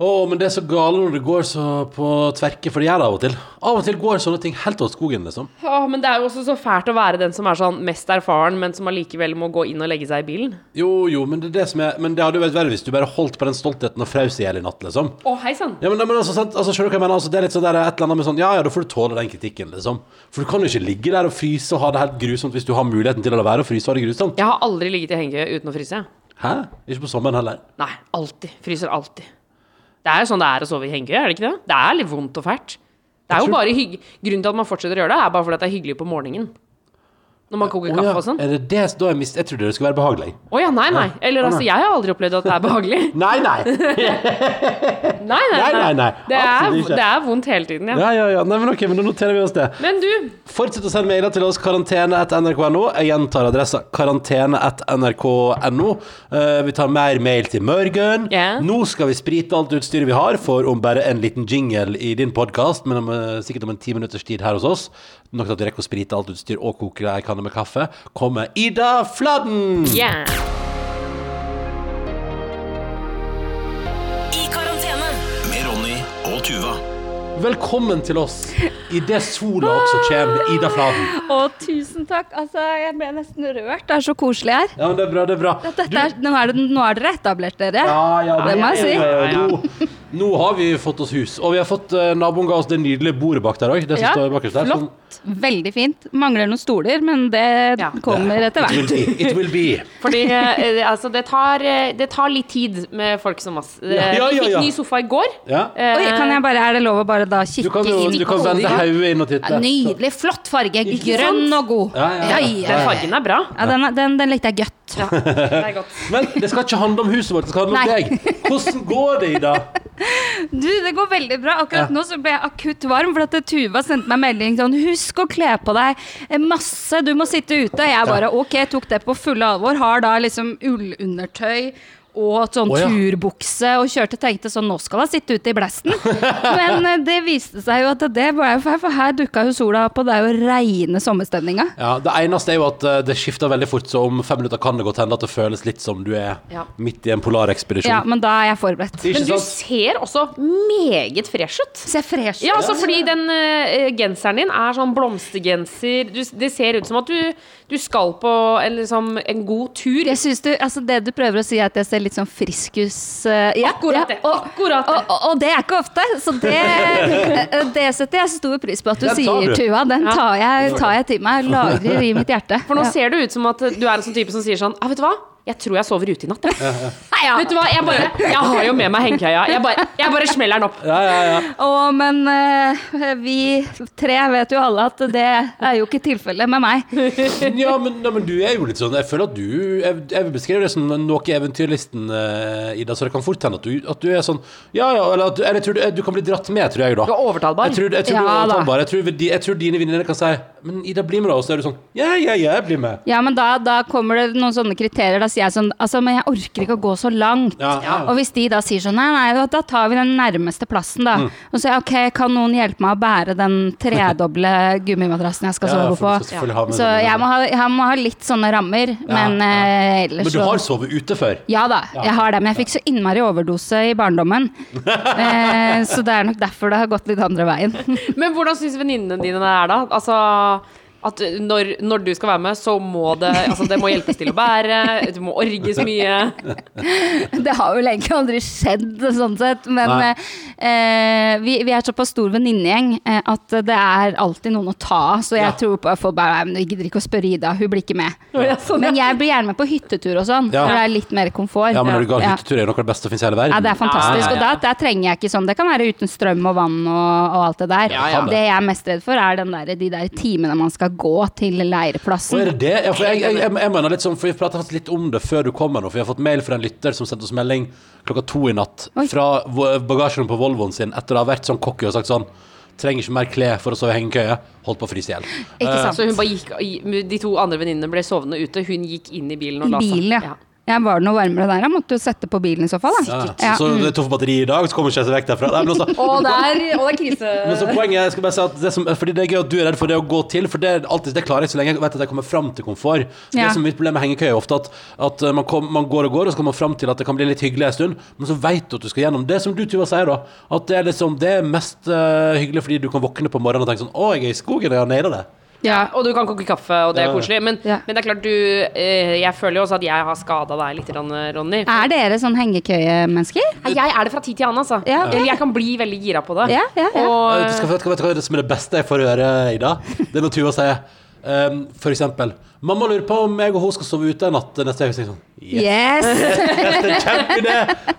Å, men det er så gale når det går så på tverke, for det gjør det av og til. Av og til går sånne ting helt åt skogen, liksom. Åh, men det er jo også så fælt å være den som er sånn mest erfaren, men som allikevel må gå inn og legge seg i bilen. Jo, jo, men det er det som er Men det hadde jo vært verre hvis du bare holdt på den stoltheten og fraus i hjel i natt, liksom. Å, hei sann. Ja, men, men altså, sant? altså, skjønner du hva jeg mener? Altså, det er litt sånn der, et eller annet med sånn Ja, ja, da får du tåle den kritikken, liksom. For du kan jo ikke ligge der og fryse og ha det helt grusomt hvis du har muligheten til å la være å fryse og ha det grusomt. Jeg har aldri ligget i hengekøye uten å fryse. Hæ? Ikke på sommeren heller. Nei, alltid. Fryser alltid. Det er jo sånn det er å sove i hengekøye, er det ikke det? Det er litt vondt og fælt. Det er jo bare. Grunnen til at man fortsetter å gjøre det, er bare fordi det er hyggelig på morgenen. Når man koker kaffe og sånn. Er det det da jeg mist... Jeg trodde det skulle være behagelig. Å ja, nei, nei. Eller altså, jeg har aldri opplevd at det er behagelig. Nei, nei! Nei, nei, Nei, nei. Det, er, det er vondt hele tiden, ja. Ja, ja, ja. Nei, men ok, men da noterer vi oss det. Men du, Fortsett å sende mailer til oss karantene.nrk.no. Jeg gjentar adressa karantene.nrk.no. Uh, vi tar mer mail til morgen. Yeah. Nå skal vi sprite alt utstyret vi har, for om bare en liten jingle i din podkast, men om, eh, sikkert om en ti minutters tid her hos oss, nok til at du rekker å sprite alt utstyr og koke ei kanne med kaffe, kommer Ida Fladden! yeah. I karantene. Med Ronny og Tuva. Velkommen til oss i det sola også kommer, Ida Fladen. Å, tusen takk. Altså, jeg ble nesten rørt. Det er så koselig her. Ja, men det er bra, det er bra. Dette er, nå, er det, nå er dere etablert, dere. Ja, ja, Det må jeg si. ja, ja, ja. Nå, har vi fått oss hus, og vi har fått uh, naboen ga oss det nydelige bordet bak der òg. Ja, står bakerst der. flott. Veldig fint. Mangler noen stoler, men det Ja. kommer etter It will hvert. be. It will be. Fordi uh, altså, det tar, eh, det tar litt tid med folk som oss. Eh, Ja, ja, Vi ja, fikk ny sofa i går. Ja. Oi, kan jeg bare, er det lov å bare da Du kikke kan jo inn? du kan vende hodet inn og titte. Ja, nydelig. Flott farge. Grønn og god. Ja, ja, ja. Den fargen er bra. Ja, den, den, den likte jeg godt. Ja, det er godt. Men det skal ikke handle om huset vårt, det skal handle om Nei. deg. Hvordan går det, Ida? Du, det går veldig bra. Akkurat Ja. nå så ble jeg akutt varm, for at Tuva sendte meg melding sånn Husk å kle på deg masse, du må sitte ute. Jeg bare ok, tok det på fulle alvor. Har da liksom ullundertøy og sånn oh, ja. turbukse og kjørte tenkte sånn Nå skal hun sitte ute i blesten. Men eh, det viste seg jo at det ble jo feil, for her dukka jo sola opp, og det er jo reine sommerstemninga. Ja, Det eneste er jo at eh, det skifter veldig fort, så om fem minutter kan det godt hende at det føles litt som du er Ja. midt i en polarekspedisjon. Ja, men da er jeg forberedt. Men du sant? ser også meget fresh ut. Ser fresh Ja, altså fordi den uh, genseren din er sånn blomstergenser. Du, det ser ut som at du, du skal på en, liksom, en god tur. Jeg synes du, altså Det du prøver å si, er at jeg ser litt sånn friskus uh, ja, Akkurat det, Og, akkurat det. Og, og, og det er ikke ofte, så det, det setter jeg stor pris på at du sier. Tuva. Den tar jeg, tar jeg til meg. Lagrer i mitt hjerte. For nå Ja. ser det ut som at du er en sånn type som sier sånn ah, Vet du hva? Jeg tror jeg sover ute i natt. Nei, ja. Vet du hva, jeg bare Jeg har jo med meg hengekøya. Jeg bare, jeg bare smeller den opp. Ja, ja, ja. Å, men uh, vi tre vet jo alle at det er jo ikke tilfellet med meg. Ja, men, ja, men du er jo litt sånn Jeg føler at du Jeg, jeg vil beskrive det som noe eventyrlisten, uh, Ida, så det kan fort hende at du, at du er sånn Ja, ja, eller, at eller jeg tror du, du kan bli dratt med, tror jeg, da. Du er overtalbar. Jeg tror, jeg tror du er da. overtalbar. Jeg tror, jeg tror dine venninner kan si Men Ida, bli med, da. Og så er du sånn Ja, ja, ja, jeg blir med. Ja, men da, da kommer det noen sånne kriterier. Da sier jeg sånn Altså, men jeg orker ikke å gå så langt. Ja, ja. Og hvis de da sier sånn Nei, nei, da, tar vi den nærmeste plassen, da. Mm. Og så sier jeg ok, kan noen hjelpe meg å bære den tredoble gummimadrassen jeg skal Ja, sove på? Så jeg må, ha, jeg må ha litt sånne rammer, men eh, ellers Men du har sovet ute før? Ja da, jeg har det, men jeg fikk så innmari overdose i barndommen. eh, så det er nok derfor det har gått litt andre veien. Men hvordan syns venninnene dine det er, da? Altså at når, når du skal være med, så må det Altså, det må hjelpes til å bære, du må orges mye. Det har vel egentlig aldri skjedd, sånn sett. Men eh, vi, vi er såpass stor venninnegjeng eh, at det er alltid noen å ta av. Så jeg Ja. tror på folk bare «Nei, men Jeg gidder ikke å spørre Ida, hun blir ikke med. Men jeg blir gjerne med på hyttetur og sånn, Ja. for det er litt mer komfort. Ja, men når du går hyttetur, er det noe av det beste som finnes i hele verden. Ja, det er fantastisk. Ja, ja, ja. Og da, der trenger jeg ikke sånn. Det kan være uten strøm og vann og, og alt det der. Ja, ja. Det jeg er mest redd for, er den der, de der timene man skal gå til Og leireplassen. er det det? Ja, for jeg, jeg, jeg, jeg mener litt sånn, for vi prata faktisk litt om det før du kom her nå, for vi har fått mail fra en lytter som sendte oss melding klokka to i natt Oi. fra bagasjerommet på Volvoen sin etter å ha vært sånn cocky og sagt sånn Trenger ikke mer klær for å sove i hengekøye. Holdt på å fryse i hjel. Uh. Så hun bare gikk De to andre venninnene ble sovende ute. Hun gikk inn i bilen og la seg. bilen, ja. Ja, Var det noe varmere der? Jeg måtte jo sette på bilen i så fall. Da. Ja. Ja. Så det er tomt batterier i dag, så kommer ikke jeg seg vekk derfra. Nei, men også, Og der, og det er krise. Men så poenget jeg skal bare si at det som, Fordi det er gøy at du er redd for det å gå til, for det, er alltid, det klarer jeg så lenge jeg vet at jeg kommer fram til komfort. Ja. Det som er mitt problem med hengekøye er ofte at, at uh, man, kom, man går og går, og så kommer man fram til at det kan bli litt hyggelig en stund, men så vet du at du skal gjennom det som du Tuva sier, da. At det er liksom Det er mest uh, hyggelig fordi du kan våkne på morgenen og tenke sånn Å, jeg er i skogen, og jeg har naila det. Ja, og du kan koke kaffe, og det er Ja. koselig. Men, Ja. men det er klart, du eh, Jeg føler jo også at jeg har skada deg litt, Ronny. Er dere sånn hengekøyemennesker? Jeg er det fra tid til annen, altså. Ja. okay. jeg kan bli veldig gira på det. Ja, ja, ja. Og, du skal, vet, du hva det som er det beste jeg får høre, Ida? Det er når Tuva sier um, for eksempel Mamma lurer på om jeg og hun skal sove ute en natt neste uke. Sånn, yes. Yes! Det kjempeidé!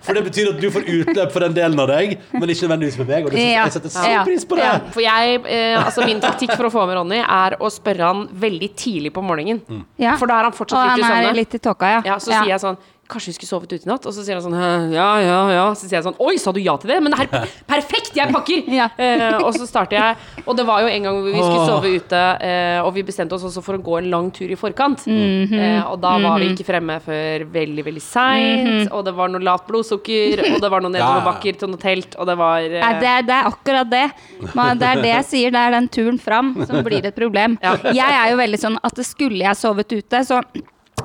For det betyr at du får utløp for den delen av deg, men ikke nødvendigvis med meg. Og det, Ja. jeg setter så Ja. pris på det. ja, for jeg, eh, altså Min taktikk for å få med Ronny er å spørre han veldig tidlig på morgenen. Ja. For da er han fortsatt litt i han søvne. litt i tåka, ja. Ja, så sier jeg sånn Kanskje vi skulle sovet ute i natt? Og så sier han sånn Ja, ja, ja. Så sier jeg sånn Oi, sa du ja til det? Men det er perfekt! Jeg pakker! Ja. Eh, og så starter jeg. Og det var jo en gang vi skulle sove ute, eh, og vi bestemte oss også for å gå en lang tur i forkant. Mhm. eh, og da var vi ikke fremme før veldig, veldig seint. Og det var noe lavt blodsukker, og det var noen nedoverbakker til noe telt, og det var eh, Nei, det, er, det er akkurat det. Man, det er det jeg sier. Det er den turen fram som blir et problem. Ja. Jeg er jo veldig sånn at skulle jeg sovet ute, så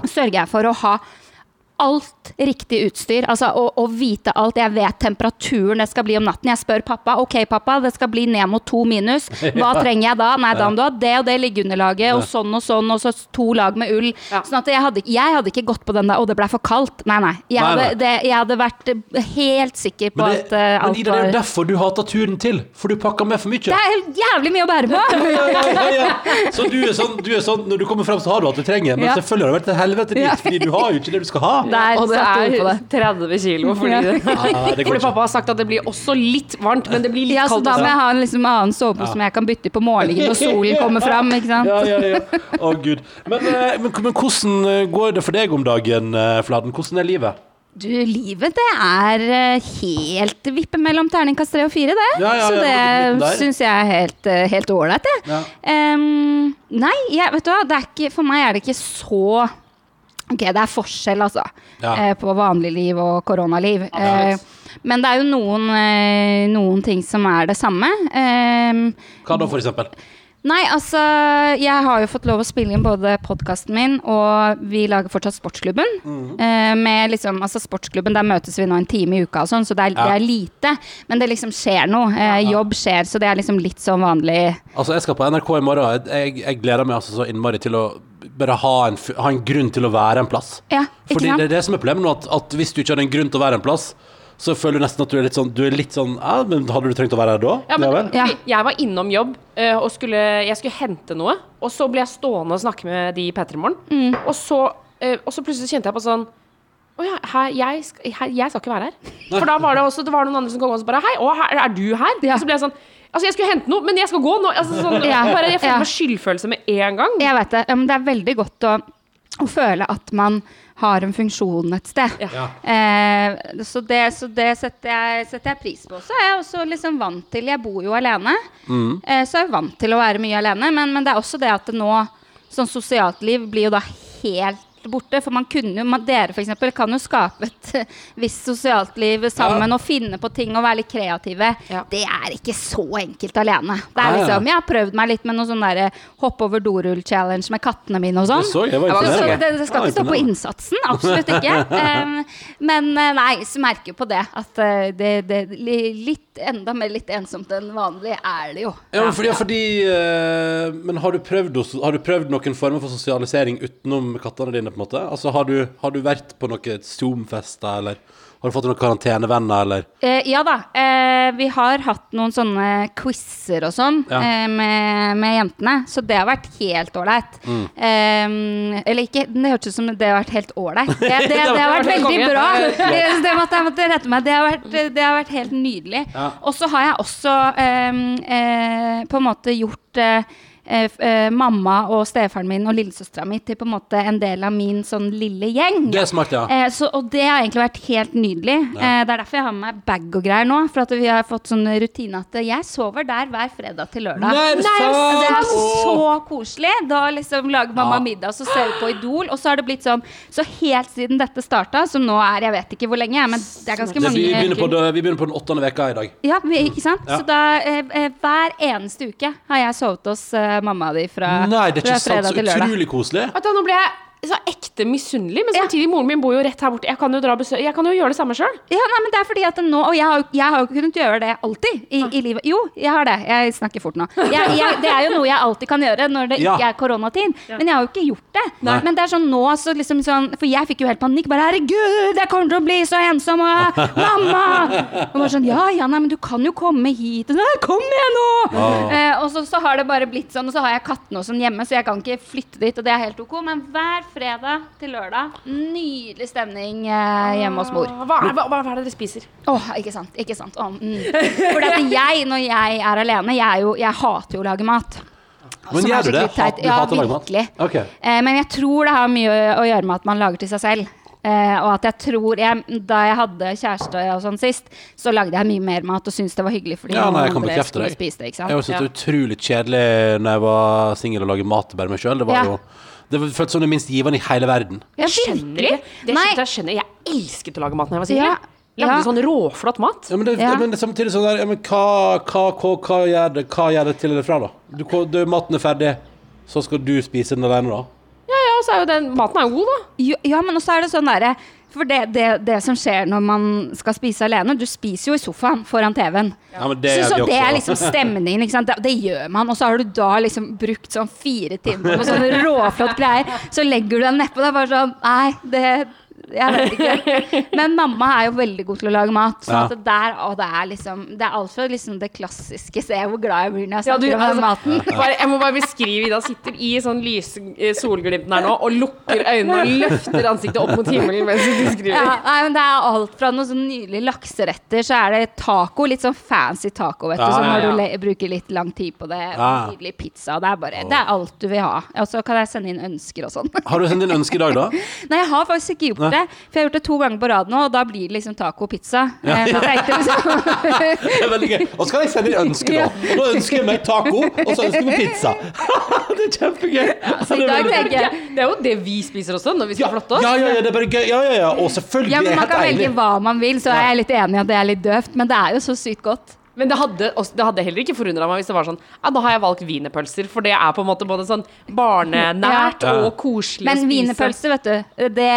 sørger jeg for å ha alt riktig utstyr. Altså å, å vite alt. Jeg vet temperaturen det skal bli om natten. Jeg spør pappa. Ok, pappa, det skal bli ned mot to minus. Hva trenger jeg da? Nei, da må du ha det og det liggeunderlaget, og sånn og sånn, og så to lag med ull. Ja. Sånn at jeg hadde, jeg hadde ikke gått på den der 'Å, det ble for kaldt'. Nei, nei. Jeg, Nei, hadde. Det, jeg hadde vært eh, helt sikker på Men, det, at eh, men alt Ida, det er jo derfor du hater turen til. For du pakker med for mye. Det er helt jævlig mye å bære på! Ja, ja, ja, ja. Så du er, sånn, du er sånn Når du kommer frem, så har du alt du trenger. Men Ja. selvfølgelig har det vært et helvete dit, Ja. fordi du har jo ikke det du skal ha. Der og det er 30 kilo. Fordi, Ja. Ja, det fordi pappa har sagt at det blir også litt varmt, men det blir litt Ja, så da må jeg ha en liksom annen sovepose som jeg kan bytte på morgenen når solen kommer fram. Ikke sant? Ja, ja, ja. Å, gud. Men, eh, men, men hvordan eh, går det for deg om dagen, eh, Fladen? Hvordan er livet? Du, livet det er helt vippe mellom terningkast tre og fire, det. Ja, ja, så det syns jeg er helt helt ålreit, jeg. Ja. Em, nei, jeg, vet du hva, det er ikke, for meg er det ikke så Ok, det er forskjell, altså, Ja. eh, på vanlig liv og koronaliv. Eh, men det er jo noen, eh, noen ting som er det samme. Hva da, for eksempel? Nei, altså Jeg har jo fått lov å spille inn både podkasten min, og vi lager fortsatt Sportsklubben. Mm. Med liksom, altså Sportsklubben, der møtes vi nå en time i uka og sånn, så det er, Ja. det er lite. Men det liksom skjer noe. Ja. jobb skjer, så det er liksom litt sånn vanlig. Altså, jeg skal på NRK i morgen. Jeg, jeg gleder meg altså så innmari til å bare ha en, ha en grunn til å være en plass. Ja, ikke Fordi sant? det er det som er problemet nå, at, at hvis du ikke har en grunn til å være en plass, så føler du nesten at du er litt sånn Du er litt sånn Ja, men hadde du trengt å være her da? Ja, men. Ja. Jeg var innom jobb eh, og skulle, jeg skulle hente noe, og så ble jeg stående og snakke med de i P3 Morgen. Mm. Og så Eh, og så plutselig kjente jeg på sånn Å ja, her, jeg, skal, her, jeg skal ikke være her. For da var det også Det var noen andre som kom og sa bare Hei, å, her, er du her? Ja. Og så ble jeg sånn Altså, jeg skulle hente noe, men jeg skal gå nå. Altså, sånn, Ja. bare, jeg Ja. meg skyldfølelse med en gang. Jeg vet det. Ja, men det er veldig godt å, å føle at man har en funksjon et sted. Ja. Eh, så det, så det setter, jeg, setter jeg pris på. Så er jeg også liksom vant til Jeg bor jo alene. Eh, så er jeg vant til å være mye alene. Men, men det er også det at det nå sånn sosialt liv blir jo da helt borte. For man kunne man, dere for eksempel, kan jo skape et eh, visst sosialt liv sammen og finne på ting og være litt kreative. Ja. Det er ikke så enkelt alene. Det er liksom. Jeg har prøvd meg litt med noe sånn derre hopp over dorull-challenge med kattene mine og sånn. Det så det Så, det, det skal ikke stå på innsatsen. Absolutt ikke. Um, men eh, nei, så merker jo på det at eh, det, det litt enda mer litt ensomt enn vanlig er det jo. Ja, men fordi, fordi eh, Men har du, prøvd, har du prøvd noen former for sosialisering utenom kattene dine? på en måte? Altså, Har du, har du vært på noen Zoom-fester, eller har du fått noen karantenevenner, eller Eh, ja da. eh, vi har hatt noen sånne quizer og sånn Ja. eh, med, med jentene, så det har vært helt ålreit. Mm. Eh, eller ikke Det hørtes ut som det har vært helt ålreit. Det, det, det, har vært veldig bra. Det, det måtte jeg måtte rette meg. Det har vært, det har vært helt nydelig. Ja. Og så har jeg også eh, eh, på en måte gjort eh, eh, mamma og stefaren min og lillesøstera mi til på en måte en del av min sånn lille gjeng. Det er smart, ja. Eh, så, og det har egentlig vært helt nydelig. Eh, det er derfor jeg har med meg bag og greier nå. For at vi har fått sånn rutine at jeg sover der hver fredag til lørdag. Nei, er det er så koselig. Da liksom lager mamma Ja. middag, så ser vi på Idol. Og så har det blitt sånn Så helt siden dette starta, som nå er Jeg vet ikke hvor lenge, men det er ganske Det, mange vi, begynner på, vi begynner på den åttende veka i dag. ja, vi, ikke sant? Ja. Så da, eh, eh, hver eneste uke har jeg sovet hos eh, mamma di fra, Nei, det er fra ikke sant. Så til lørdag. utrolig koselig. Vet du, nå blir jeg så ekte misunnelig, men Ja. samtidig, moren min bor jo rett her borte. Jeg kan jo, besø jeg kan jo gjøre det samme sjøl. Ja, nei, men det er fordi at nå Og jeg har, jo- jeg har jo ikke kunnet gjøre det alltid i, i livet. Jo, jeg har det. Jeg snakker fort nå. Jeg, jeg, det er jo noe jeg alltid kan gjøre når det Ja. ikke er koronatid. Men jeg har jo ikke gjort det. Nei. Men det er sånn nå så liksom sånn For jeg fikk jo helt panikk. Bare 'Herregud, jeg kommer til å bli så ensom!' Og 'Mamma!' Og bare sånn 'Ja, ja, nei, men du kan jo komme hit.' «Nei, 'Kom igjen nå!' Eh, og så, så har det bare blitt sånn. Og så har jeg kattene og sånn hjemme, så jeg kan ikke flytte dit, og det er helt ok. Men hver fredag til lørdag, nydelig stemning eh, hjemme hos mor. Hva, er- hva, hva er det dere spiser? Åh, ikke sant, ikke sant. Åh, mm. For at jeg, når jeg er alene, jeg, er jo, jeg hater jo å lage mat. Men Som gjør du det? skikkelig teit. Du Ja, hater å lage mat? virkelig. Ok. Eh, men jeg tror det har mye å gjøre med at man lager til seg selv. Eh, og at jeg tror jeg, Da jeg hadde kjæreste og sånn sist, så lagde jeg mye mer mat og syntes det var hyggelig fordi Ja, nei, jeg kan noen andre bekrefte skulle deg. spise det. Ikke Jeg har sant? syntes det var utrolig kjedelig når jeg var singel og lagde mat til bare meg sjøl. Det var Ja. jo Det føltes som det minst givende i hele verden. Jeg Skjønner ikke. Det Nei, skjønner, jeg skjønner. Jeg elsket å lage mat da jeg var singel. Ja, Lagde ja. sånn råflott mat. Ja, men, det, Ja. men det samtidig sånn der ja, men hva, hva, hva, hva, gjør det, hva gjør det til eller fra, da? Du, du, maten er ferdig, så skal du spise den alene, da? Ja, ja, og så er jo den Maten er jo god, da. Jo, ja, men også er det sånn derre For det, det, det som skjer når man skal spise alene Du spiser jo i sofaen foran TV-en. Ja, det så, så det er liksom stemningen. Ikke? Det, det gjør man. Og så har du da liksom brukt sånn fire timer på sånne råflott greier. Så legger du deg nedpå. Det er bare sånn Nei, det jeg vet ikke. Men mamma er jo veldig god til å lage mat. Så Ja. der, og det er liksom Det er alt fra liksom det klassiske Se hvor glad jeg blir når jeg Ja, snakker du, om altså, maten. bare, jeg må bare beskrive Ida sitter i sånn lys eh, solglimten her nå og lukker øynene og løfter ansiktet opp mot himmelen mens du beskriver. Ja, nei, men Det er alt fra noen sånn nydelige lakseretter, så er det taco. Litt sånn fancy taco, vet du. Ja, Så ja, når du le bruker litt lang tid på det. Ja. Nydelig pizza. Det er bare Det er alt du vil ha. Og så kan jeg sende inn ønsker og sånn. Har du sendt inn ønske i dag, da? Nei, jeg har faktisk ikke gjort det. For jeg har gjort det to ganger på rad nå, og da blir det liksom taco og pizza. Eh, for tenkte liksom Det er veldig gøy. Og så kan jeg sende inn ønske, nå. Nå ønsker jeg meg taco, og så ønsker jeg meg pizza. det er kjempegøy. Så det, er jeg det er jo det vi spiser også når vi skal flotte oss. Ja, ja, ja, det er bare gøy. Ja, ja, ja. Og selvfølgelig, Ja, men man kan velge hva man vil, så er jeg litt enig i at det er litt døvt. Men det er jo så sykt godt. Men det hadde, også, det hadde heller ikke forundra meg hvis det var sånn Ja, da har jeg valgt wienerpølser, for det er på en måte både sånn barnenært Ja. og koselig Men å spise. wienerpølse, vet du, det,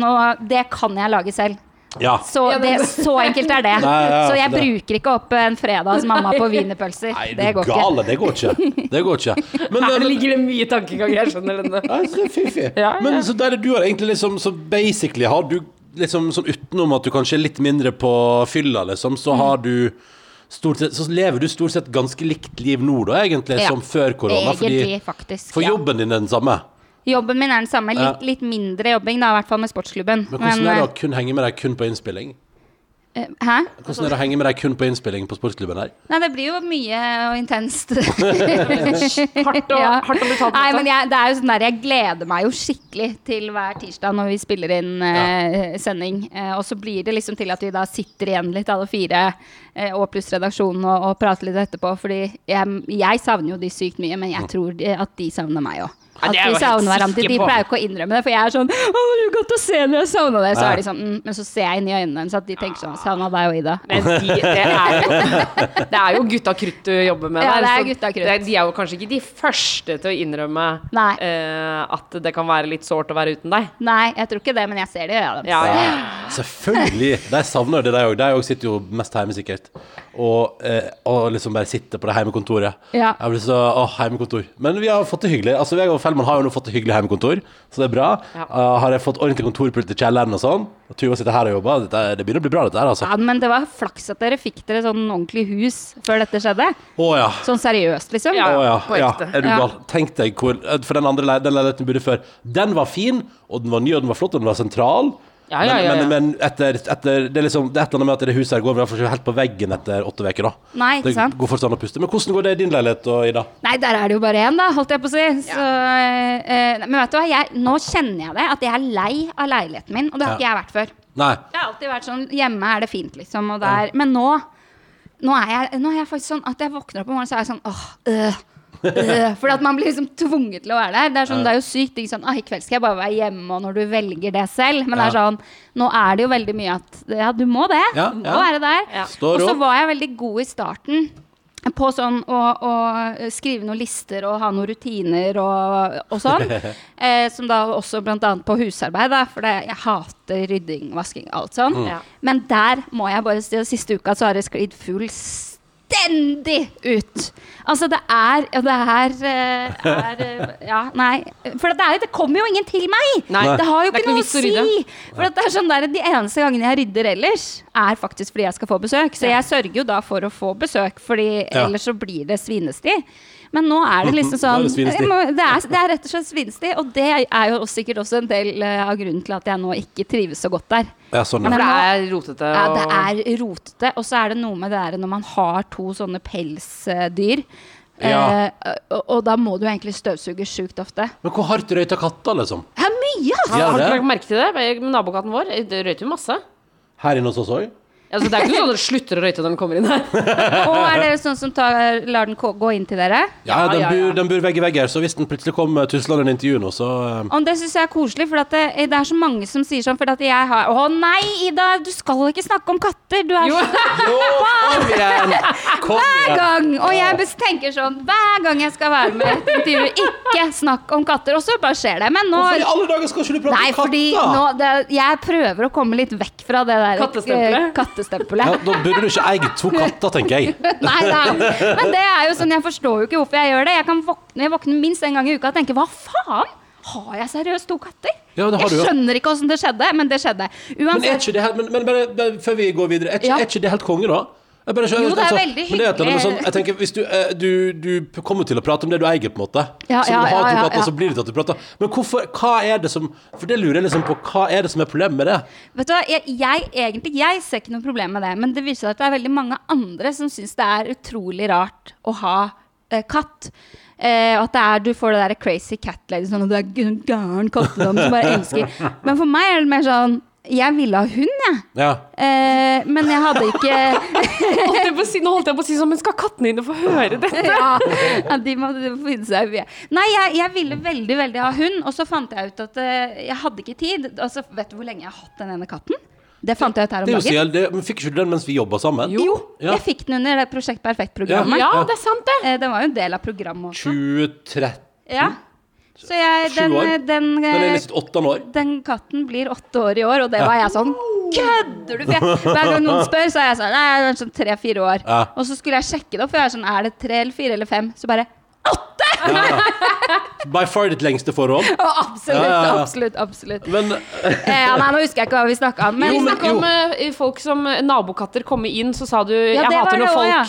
nå, det kan jeg lage selv. Ja. Så, det, så enkelt er det. Nei, ja, så jeg det- bruker ikke opp en fredag hos mamma på wienerpølser. Du Det går ikke. gale. Det går ikke. Det går ikke. Men, Her ligger det mye tankegang, jeg skjønner er fiffig. Ja, ja. Men så der er du har egentlig liksom Så basically har du liksom sånn utenom at du kanskje er litt mindre på fylla, liksom, så har du Stort sett, så lever du stort sett ganske likt liv nå, da, egentlig, Ja. som før korona. Egentlig, Fordi faktisk. For jobben din er den samme. Jobben min er den samme. Litt, litt mindre jobbing, da, i hvert fall med sportsklubben. Men hvordan er det å kun henge med deg kun på innspilling? Eh, Hæ? Hvordan er det å henge med deg kun på innspilling på sportsklubben her? Nei, det blir jo mye og intenst. Hardt og, Ja. hardt og betalt. Nei, men jeg, det er jo sånn der, jeg gleder meg jo skikkelig til hver tirsdag når vi spiller inn eh, sending. Eh, og så blir det liksom til at vi da sitter igjen litt alle fire, eh, og pluss redaksjonen, og, og prater litt etterpå. Fordi jeg, jeg savner jo de sykt mye, men jeg tror de, at de savner meg òg. At vi jo helt savner hverandre. De pleier jo ikke å innrømme det, for jeg er sånn 'Å, det er godt å se når jeg savna deg.' Så er de sånn mm, Men så ser jeg inn i øynene hennes at de tenker sånn 'Savna deg og Ida'. Men de, det, er jo, det er jo gutta krutt du jobber med Ja, der. det er gutta krutt. det- De er jo kanskje ikke de første til å innrømme eh, at det kan være litt sårt å være uten deg. Nei, jeg tror ikke det, men jeg ser det i øynene deres. Ja, ja. Selvfølgelig! De savner det, de òg. De òg sitter jo mest hjemme, sikkert. Og, eh, og liksom bare sitte på det hjemmekontoret. Ja. Jeg blir så Åh, hjemmekontor. Men vi har fått det hyggelig. Altså, Vegard Fellmann har jo nå fått det hyggelig hjemmekontor, så det er bra. Ja. Uh, har jeg fått ordentlig kontorpult i kjelleren og sånn? Og Tuva sitter her og jobber. Dette, det begynner å bli bra, dette her, altså. Ja, men det var flaks at dere fikk dere sånn ordentlig hus før dette skjedde. Å ja. Sånn seriøst, liksom. Ja. Å ja, ja. Er du Ja. gal? Tenk deg hvor For den andre le- leiligheten vi bodde før, den var fin, og den var ny, og den var flott, og den var sentral. Ja, ja, ja, ja. Men, men, men etter, etter Det er liksom Det er et eller annet med at det huset her går i hvert fall ikke helt på veggen etter åtte uker, da. Nei, ikke Det går fortsatt an å puste. Men hvordan går det i din leilighet, og Ida? Nei, der er det jo bare én, da, holdt jeg på å si. Så, eh, men vet du hva, jeg, nå kjenner jeg det, at jeg er lei av leiligheten min. Og det har Ja. ikke jeg vært før. Nei. Det har alltid vært sånn Hjemme er det fint, liksom. Og der, Men nå nå er, jeg, nå er jeg faktisk sånn at jeg våkner opp om morgenen, så er jeg sånn åh, øh, øh, Fordi at man blir liksom tvunget til å være der. Det er, sånn, det er jo sykt. Ikke sånn, ah, I kveld skal jeg bare være hjemme, og når du velger det selv. Men det er sånn, nå er det jo veldig mye at ja, du må det. Ja, du må ja. være der. Ja. Og så var jeg veldig god i starten på sånn å, å skrive noen lister og ha noen rutiner og, og sånn. eh, som da også annet på husarbeid, da, for det, jeg hater rydding, vasking, alt sånn. Mm. Men der må jeg bare si at siste uka så har det sklidd fullstendig ut. Altså, det er Det er, eh, er eh, Ja, nei. For det, er, det kommer jo ingen til meg! Nei. Det har jo ikke noe å si. For det er sånn der, De eneste gangene jeg rydder ellers, er faktisk fordi jeg skal få besøk. Så jeg sørger jo da for å få besøk, Fordi ellers så blir det svinesti. Men nå er det liksom sånn det svinesti. må- det, er, det er rett og slett svinstig Og det er jo sikkert også en del eh, av grunnen til at jeg nå ikke trives så godt der. Ja, sånn, Ja, Men, for det er rotete. Ja, det er rotete. Og så er det noe med det der når man har to sånne pelsdyr. Ja. Eh, og, og da må du egentlig støvsuge sjukt ofte. Men hvor hardt røyter katter, liksom? Er mye, altså! Ja. Har du ikke lagt merke til det? Med Nabokatten vår det røyter jo masse. Her inne hos oss òg? Altså, det er ikke sånn at dere slutter å røyte når den kommer inn her. Og er dere sånn som tar, lar den gå inn til dere? Ja, Ja, den ja. den bur vegg i vegg her, så hvis den plutselig kommer tuslende inn til Juno, nå, så eh, det syns jeg er koselig, for at det, det er så mange som sier sånn For at jeg har Å nei, Ida, du skal ikke snakke om katter! Du er Jo. så Kom igjen! Kom Hver gang! Og jeg tenker sånn hver gang jeg skal være med i et ikke snakk om katter. Og så bare skjer det. Men nå Hvorfor i alle dager skal ikke du prate Nei, om katter? fordi nå, det, jeg prøver å komme litt vekk fra det der Kattestempelet? Kattestempelet. Ja, da burde du ikke eie to katter, tenker jeg. Nei, nei. Men det er jo sånn, jeg forstår jo ikke hvorfor jeg gjør det. Jeg kan våkne, jeg våkner minst en gang i uka og tenke hva faen? Har jeg seriøst to katter? Ja, det har du jeg skjønner ikke åssen det skjedde, men det skjedde. Men er ikke det helt Men, men bare, bare før vi går videre, er ikke, Ja. er ikke det helt konge, da? Bare, Jo, det er altså, veldig det er hyggelig. Sånn, jeg tenker, hvis du, eh, du, du kommer til å prate om det du eier, på en måte. Ja, så ja, ja, to ja, katter, så blir det til at du prater. Men hvorfor, hva er det som For det lurer jeg liksom på. Hva er det som er problemet med det? Vet du hva, jeg, jeg, egentlig, jeg ser ikke noe problem med det, men det viser seg at det er veldig mange andre som syns det er utrolig rart å ha eh, katt. Eh, at det er, du får det der crazy cat lady, sånn at du er gæren kattedame som bare elsker. Men for meg er det mer sånn Jeg ville ha hund, jeg. Ja. Eh, men jeg hadde ikke Holdt jeg på å si, nå holdt jeg på å si sånn, men skal kattene dine få høre dette? ja, ja, de må finne seg. Nei, jeg, jeg ville veldig, veldig ha hund, og så fant jeg ut at uh, jeg hadde ikke tid. Altså, vet du hvor lenge jeg har hatt den ene katten? Det fant jeg ut her om dagen. selv, det, men Fikk ikke du den mens vi jobba sammen? Jo, Ja. jeg fikk den under det Prosjekt Perfekt-programmet. Ja, det er sant, det. Eh, Den var jo en del av programmet også. 2013? Ja. Så jeg, den, den, den, Den eh, den katten blir åtte år i år, og det var jeg sånn Kødder du? Hver gang noen spør, så er jeg sånn Nei, det er sånn tre-fire år. Ja. Og så skulle jeg sjekke det opp, for jeg er sånn Er det tre eller fire eller fem? Så bare åtte By far ditt lengste forhold. Oh, absolutt, Ja, ja, ja. absolutt, absolutt. Men Eh, ja, nei, nå husker jeg ikke hva vi snakka om. Men Jo, Vi men- snakka om eh, folk som eh, nabokatter kommer inn, så sa du ja, Jeg hater noen folk også, ja.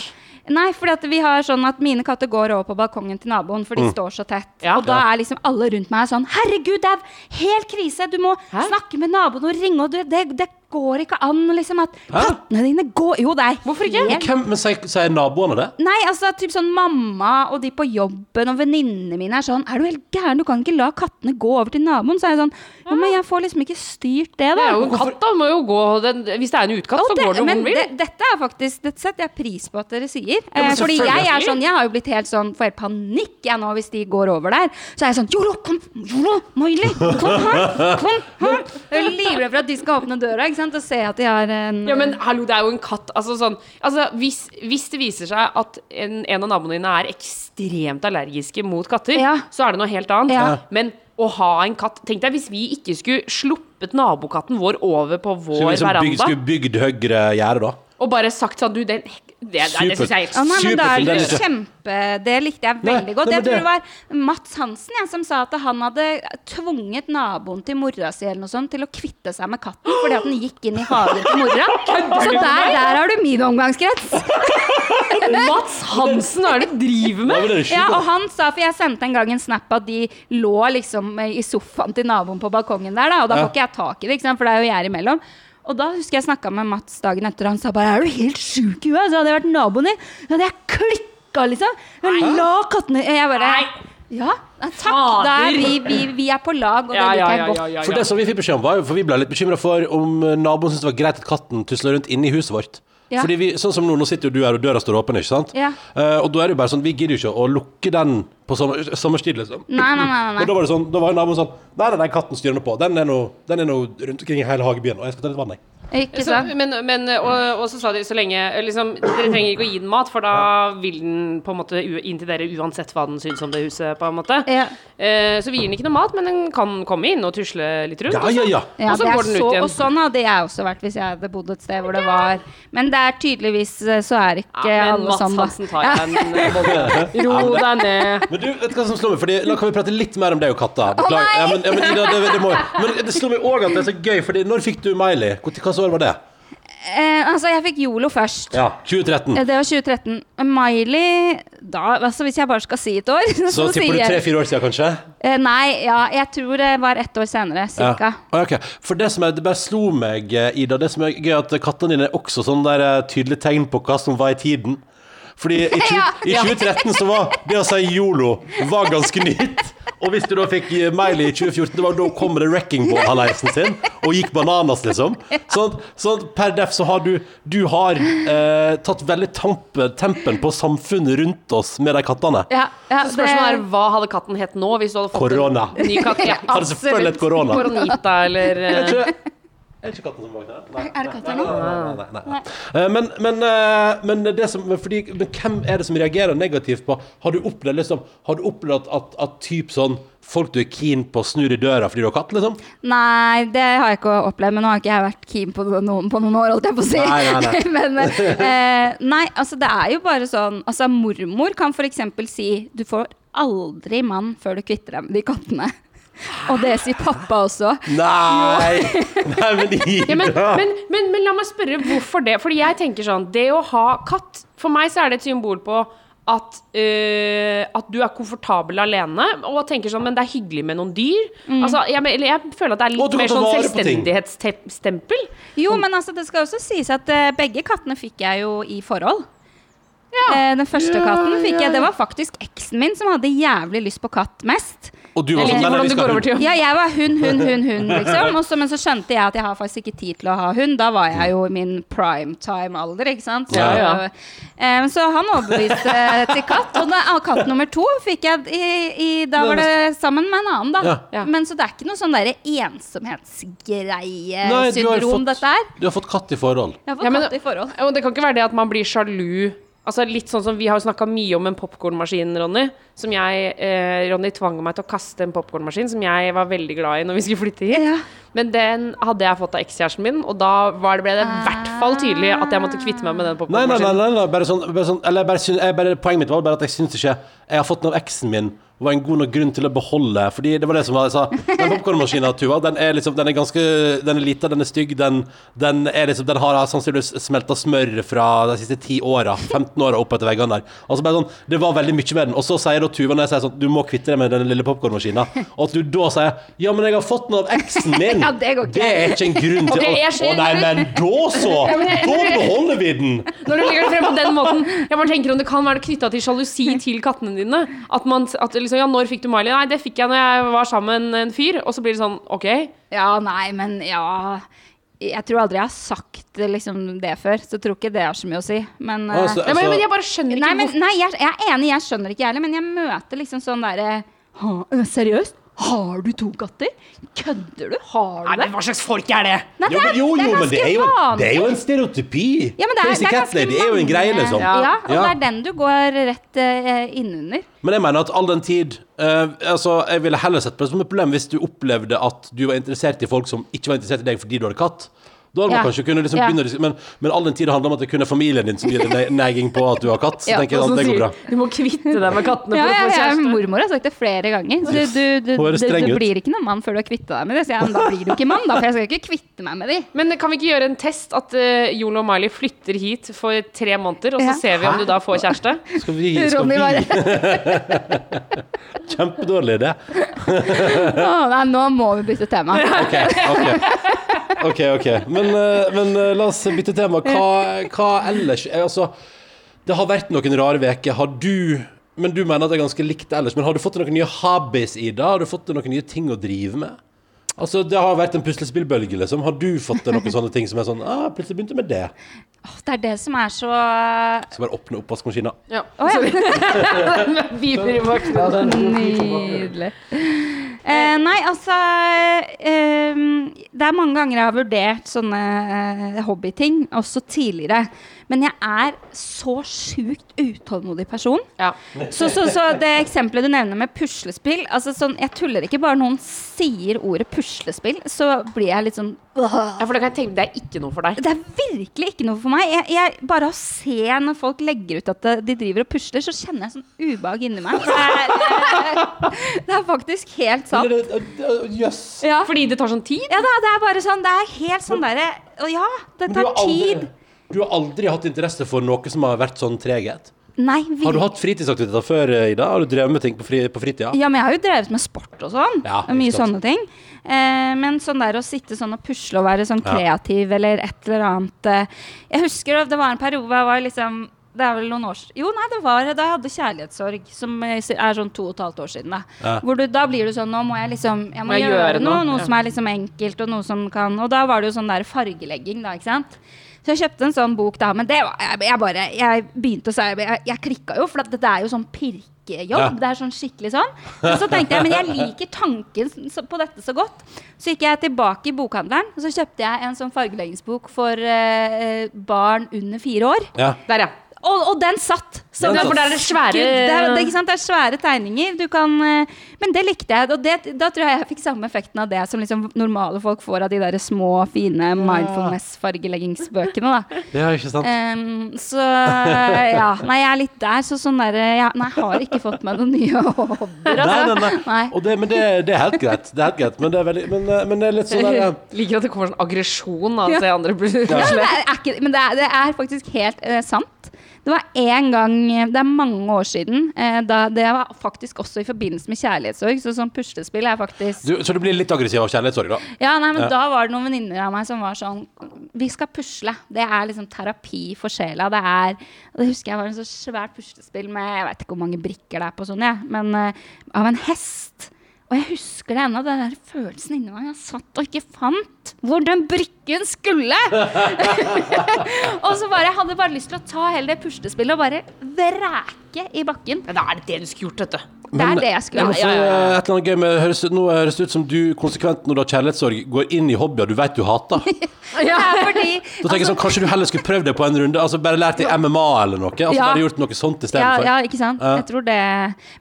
Nei, fordi vi har sånn at mine katter går over på balkongen til naboen, for de står så tett. Ja. Og da er liksom alle rundt meg sånn Herregud, det er helt krise! Du må Hæ? snakke med naboen og ringe, og det, det, det går ikke an liksom at kattene dine går Jo, det er Hvorfor ikke? helt- Hvem, men sier, sier naboene det? Nei, altså typ sånn mamma og de på jobben og venninnene mine er sånn Er du helt gæren? Du kan ikke la kattene gå over til naboen. Så er jeg sånn Ja, men jeg får liksom ikke styrt det, Det da. er jo en katt, da. Den må jo gå den, Hvis det er en utkatt, Og så det- går det jo hvor men den vil. det, dette er faktisk Dette setter jeg pris på at dere sier. men eh, fordi jeg er sånn Jeg har jo blitt helt sånn Får helt panikk jeg nå hvis de går over der. Så er jeg sånn Jolo, kom! Jolo, Miley! Kom her! Kom her! Jeg er livredd for at de skal åpne døra ikke sant? Og se at de har en Ja, men hallo, det er jo en katt. Altså sånn Altså, hvis, hvis det viser seg at en, en av naboene dine er ekstremt allergiske mot katter, Ja. så er det noe helt annet. Ja. Men å ha en katt Tenk deg hvis vi ikke skulle sluppet nabokatten vår over på vår liksom bygd, veranda, skulle bygd høyre gjerde, da? og bare sagt sånn Du, den Det, det, det syns jeg er Ja, nei, men er det Superfint. kjempe Det likte jeg Nei, veldig godt. nei, Jeg tror det- var Mats Hansen jeg, som sa at han hadde tvunget naboen til mora si eller noe sånt til å kvitte seg med katten fordi at den gikk inn i hagen til mora. Så der, der har du min omgangskrets. Mats Hansen, hva er det du driver med? er Ja, og han sa, for jeg sendte en gang en snap at de lå liksom i sofaen til naboen på balkongen der, da, og da får ikke jeg tak i det, for det er jo gjerde imellom. Og da husker jeg snakka med Mats dagen etter, og han sa bare 'er du helt sjuk i huet'? Så hadde jeg vært naboen din. Da hadde jeg klikka, liksom. Jeg la kattene Jeg bare Nei. Ja, takk. Da er vi, vi, vi er på lag, og det liker ja, jeg ja, godt. ja, ja, For det som vi fikk beskjed om var jo, for vi ble litt bekymra for om naboen syntes det var greit at katten tusla rundt inne i huset vårt. Ja. Fordi vi, sånn som nå, nå sitter jo du her, og døra står åpen, ikke sant? Ja. Eh, og da er det jo bare sånn, vi gidder jo ikke å lukke den på sommer, sommerstid, liksom. Nei, nei, nei. nei, Og da var det sånn, da var jo naboen sånn Nei, nei, den katten styrer nå på. Den er nå den er nå rundt omkring i hele hagebyen, og jeg skal ta litt vann, jeg. Ikke Så, men, men, og, og så sa de så lenge liksom, Dere trenger ikke å gi den mat, for da vil den på en måte inn til dere uansett hva den syns om det huset. på en måte Ja. eh, Så vi gir den ikke noe mat, men den kan komme inn og tusle litt rundt. Ja, ja, ja. Ja, Og så går den ut så, igjen. Og sånn hadde jeg også vært hvis jeg hadde bodd et sted hvor det var Men det er tydeligvis eh, så er ikke Ja, men alle sånn, da. Hansen tar en eh. Ro deg ned. Men du, vet du hva som slår meg? Fordi, la kan vi prate litt mer om deg og katta. Beklager. ja, men, ja, men, det, det, det det slår meg òg at det er så gøy, Fordi når fikk du Miley? Hvor- Hva år var det? Eh, altså, jeg fikk Yolo først. Ja, 2013. Eh, Det var 2013. Miley da, altså Hvis jeg bare skal si et år, så, Så tipper du tre-fire år siden, kanskje? eh, Nei, ja, jeg tror det var ett år senere, cirka. Ja. Okay. For det som er, det bare slo meg, eh, Ida, det som er gøy, at kattene dine er også sånn der eh, tydelig tegn på hva som var i tiden. Fordi i, tju- Ja. i 2013 så var det å si yolo var ganske nytt. Og hvis du da fikk mail i 2014, det var da kom det wrecking ball-haleisen sin og gikk bananas, liksom. Sånn, sånn per def så har du Du har eh, tatt veldig tampe, tempen på samfunnet rundt oss med de kattene. Ja, ja, Så spørsmålet er hva hadde katten hett nå? Hvis du hadde fått Korona. en ny katt? Ja, korona. Koronita eller Er eh, det ikke katten som våkner? Nei. Er det katter her nå? nei, nei, nei, nei. Eh, Men, men, eh, men, det som, fordi, men hvem er det som reagerer negativt på Har du opplevd liksom, Har du opplevd at, at, at typ sånn folk du er keen på, snur i døra fordi du har katt? liksom? Nei, det har jeg ikke opplevd, men nå har ikke jeg vært keen på noen på noen år, holdt jeg på å si. Nei, nei, nei. men eh, nei, altså det er jo bare sånn Altså mormor kan f.eks. si du får aldri mann før du kvitter deg med de kattene. Og det sier pappa også. Nei! Nei, men ja, men, men, men, men la meg spørre hvorfor det. Fordi jeg tenker sånn Det å ha katt For meg så er det et symbol på at, øh, at du er komfortabel alene. Og tenker sånn Men det er hyggelig med noen dyr. Altså, jeg, jeg føler at det er litt mer sånn selvstendighetsstempel. Jo, men altså, det skal også sies at uh, begge kattene fikk jeg jo i forhold. Eh, den første katten fikk jeg Det var faktisk eksen min som hadde jævlig lyst på katt mest. Og du var sånn nei, nei, hvordan vi du skal går ha over til Ja, jeg var hund, hund, hund, hund, liksom. Også, men så skjønte jeg at jeg har faktisk ikke tid til å ha hund. Da var jeg jo i min primetime-alder, ikke sant. Så, Ja, ja. Um, så han overbeviste til katt. Og da, katt nummer to fikk jeg i, i Da var det sammen med en annen, da. Ja. Ja. Men så det er ikke noe sånn derre Nei, ensomhetsgreie-syndrom, dette her. Du har fått katt i forhold. Jeg har fått Ja, men- katt i forhold. Og det kan ikke være det at man blir sjalu. Altså litt sånn som Vi har jo snakka mye om en popkornmaskin, Ronny. Som jeg, eh, Ronny tvang meg til å kaste en popkornmaskin som jeg var veldig glad i når vi skulle flytte hit. Ja. Men den hadde jeg fått av ekskjæresten min, og da var det, ble det i hvert fall tydelig at jeg måtte kvitte meg med den Nei, nei, nei, nei, nei bare sånn, bare sånn Eller bare, syn- bare, poenget mitt var bare at jeg syns ikke Jeg har fått den av eksen min var en god nok grunn til å beholde Fordi det var det som var, jeg sa Den popcornmaskinen, Tuva, den er liksom Den er ganske Den er lita, den er stygg Den, den er liksom Den har sannsynligvis smelta smør fra de siste 10 åra 15 åra opp etter veggene der. Altså bare sånn Det var veldig mye med den. Og så sier da Tuva Når jeg sier sånn Du må kvitte deg med den lille popcornmaskinen Og at du da sier Ja, men jeg har fått den av eksen min Ja, det går ikke. Det er ikke en grunn til okay, å Å nei, men da så Da beholder vi den Når du legger det frem på den måten Jeg bare tenker om det kan være knytta til sjalusi til kattene dine. At man at liksom, Ja, når fikk du Miley? Nei, det fikk jeg når jeg var sammen med en fyr. Og så blir det sånn OK. Ja, nei, men ja Jeg tror aldri jeg har sagt liksom, det før, så jeg tror ikke det har så mye å si. Men, eh, Altså, Nei, men, jeg bare skjønner ikke Nei, men, nei jeg, jeg er enig, jeg skjønner ikke jeg heller, men jeg møter liksom sånn derre øh, Seriøst? Har du to katter? Kødder du? Har du det? men Hva slags folk er det? Nei, Jo, det er, jo, det jo, men det er jo, det er jo en stereotypi. Ja, men det er, Crazy Cat Lady er jo en greie, liksom. Ja, og Ja. det er den du går rett uh, innunder. Men jeg mener at all den tid uh, Altså, jeg ville heller sett på det som et problem hvis du opplevde at du var interessert i folk som ikke var interessert i deg fordi du hadde katt. Da hadde man Ja. kanskje kunne liksom Ja. begynne å men, men all den tid det handler om at det kun er familien din som gir deg ne- negging på at du har katt. Så Ja, tenker jeg at det går bra. du må kvitte deg med kattene Ja, for å ja, få ja, kjæreste. mormor har sagt det flere ganger. Så du, du, du, du, du blir ikke noen mann før du har kvitta deg med det. Så jeg, men da blir du ikke mann, da, for jeg skal ikke kvitte meg med de. Men kan vi ikke gjøre en test at uh, Jolo og Miley flytter hit for tre måneder, og så Ja. ser vi om du da får kjæreste? Skal vi, skal Ronny vi bare Kjempedårlig idé. oh, nei, nå må vi bytte tema. Ok, ok. Ok, ok. Men, eh, men eh, la oss bytte tema. Hva, hva ellers? Eh, Altså, det har vært noen rare veker. Har du Men du mener at det er ganske likt ellers. Men har du fått noen nye hobbies, Ida? Har du fått noen nye ting å drive med? Altså, Det har vært en puslespillbølge, liksom. Har du fått noen sånne ting som er sånn ah, Plutselig begynte med det. Åh, Det er det som er så Skal bare åpne oppvaskmaskina. Ja. Oh, ja. Viper i bakgrunnen. Nydelig. Eh, nei, altså eh, Det er mange ganger jeg har vurdert sånne eh, hobbyting, også tidligere. Men jeg er så sjukt utålmodig person. Ja. Så, så, så det eksempelet du nevner med puslespill altså sånn, Jeg tuller ikke. Bare noen sier ordet puslespill, så blir jeg litt sånn ja, for da kan jeg tenke det er ikke noe for deg. Det er virkelig ikke noe for meg. Jeg, jeg, bare å se når folk legger ut at de driver og pusler, så kjenner jeg sånn ubehag inni meg. Det er, det er faktisk helt sant. Jøss. Ja. Fordi det tar sånn tid? ja da, det er bare sånn Det er helt sånn derre ja, det tar tid. Du har aldri hatt interesse for noe som har vært sånn treghet? Nei, Har du hatt fritidsaktiviteter før, Ida? Har du drevet med ting på, fri, på fritida? Ja, men jeg har jo drevet med sport og sånn. Ja, og mye sant. sånne ting. Eh, men sånn der å sitte sånn og pusle og være sånn Ja. kreativ eller et eller annet eh, Jeg husker det var en periode hvor jeg var liksom det er vel noen år siden Jo, nei, det var da jeg hadde kjærlighetssorg, som eh, er sånn to og et halvt år siden. Da Ja. Hvor du, da blir du sånn Nå må jeg liksom Jeg må, Må jeg gjøre, gjøre noe. noe? Noe Ja. som er liksom enkelt, og noe som kan Og da var det jo sånn der fargelegging, da, ikke sant. Så jeg kjøpte en sånn bok da, men det var jeg, jeg bare Jeg begynte å si Jeg, jeg klikka jo, for dette er jo sånn pirkejobb. Ja. Det er sånn skikkelig sånn. Men så tenkte jeg, men jeg liker tanken på dette så godt. Så gikk jeg tilbake i bokhandelen, og så kjøpte jeg en sånn fargeleggingsbok for uh, barn under fire år. Ja. Der, ja. Og, og den satt! Så det- er det svære det er, det, er, ikke sant? det er svære tegninger. Du kan, eh, men det likte jeg. Og det, da tror jeg jeg fikk samme effekten av det som liksom normale folk får av de der små, fine mindfulness-fargeleggingsbøkene. da. Det er ikke sant. Um, så ja. Nei, jeg er litt der. Så sånn der, ja, nei, jeg har ikke fått meg noen nye hobbyer. Nei, Altså. nei, nei. Og det, men det, det er helt greit. Det er helt greit. Men det er, veldig, men, eh, men det er litt sånn der ja. Liker at det kommer sånn aggresjon av å Ja. se andre bli Ja, men det er, er men det er, det er faktisk helt eh, sant. Det var en gang eh, Det er mange år siden. eh, da, det var faktisk også i forbindelse med kjærlighetssorg. Så sånn puslespill er faktisk du, Så du blir litt aggressiv av kjærlighetssorg, da? Ja, nei, men Ja. Da var det noen venninner av meg som var sånn Vi skal pusle. Det er liksom terapi for sjela. Det er Det husker jeg var en så svært puslespill med Jeg vet ikke hvor mange brikker det er på sånn, jeg, men eh, av en hest. Og jeg husker det ennå, den der følelsen inni meg. Jeg satt og ikke fant hvor den brikka bakken skulle! og så bare, jeg hadde bare lyst til å ta hele det puslespillet og bare vreke i bakken. Men da er det det du skulle gjort, vet du. Det er det jeg skulle gjort. Ja, ja, eh, et eller annet gøy med høres, Nå høres det ut som du konsekvent når du har kjærlighetssorg, går inn i hobbyer du vet du hater. Da fordi Da tenker jeg sånn, Kanskje du heller skulle prøvd det på en runde? Altså Bare lært deg MMA eller noe? Altså Ja. Bare gjort noe sånt ja, istedenfor? ja, ikke sant? Ja. Jeg tror det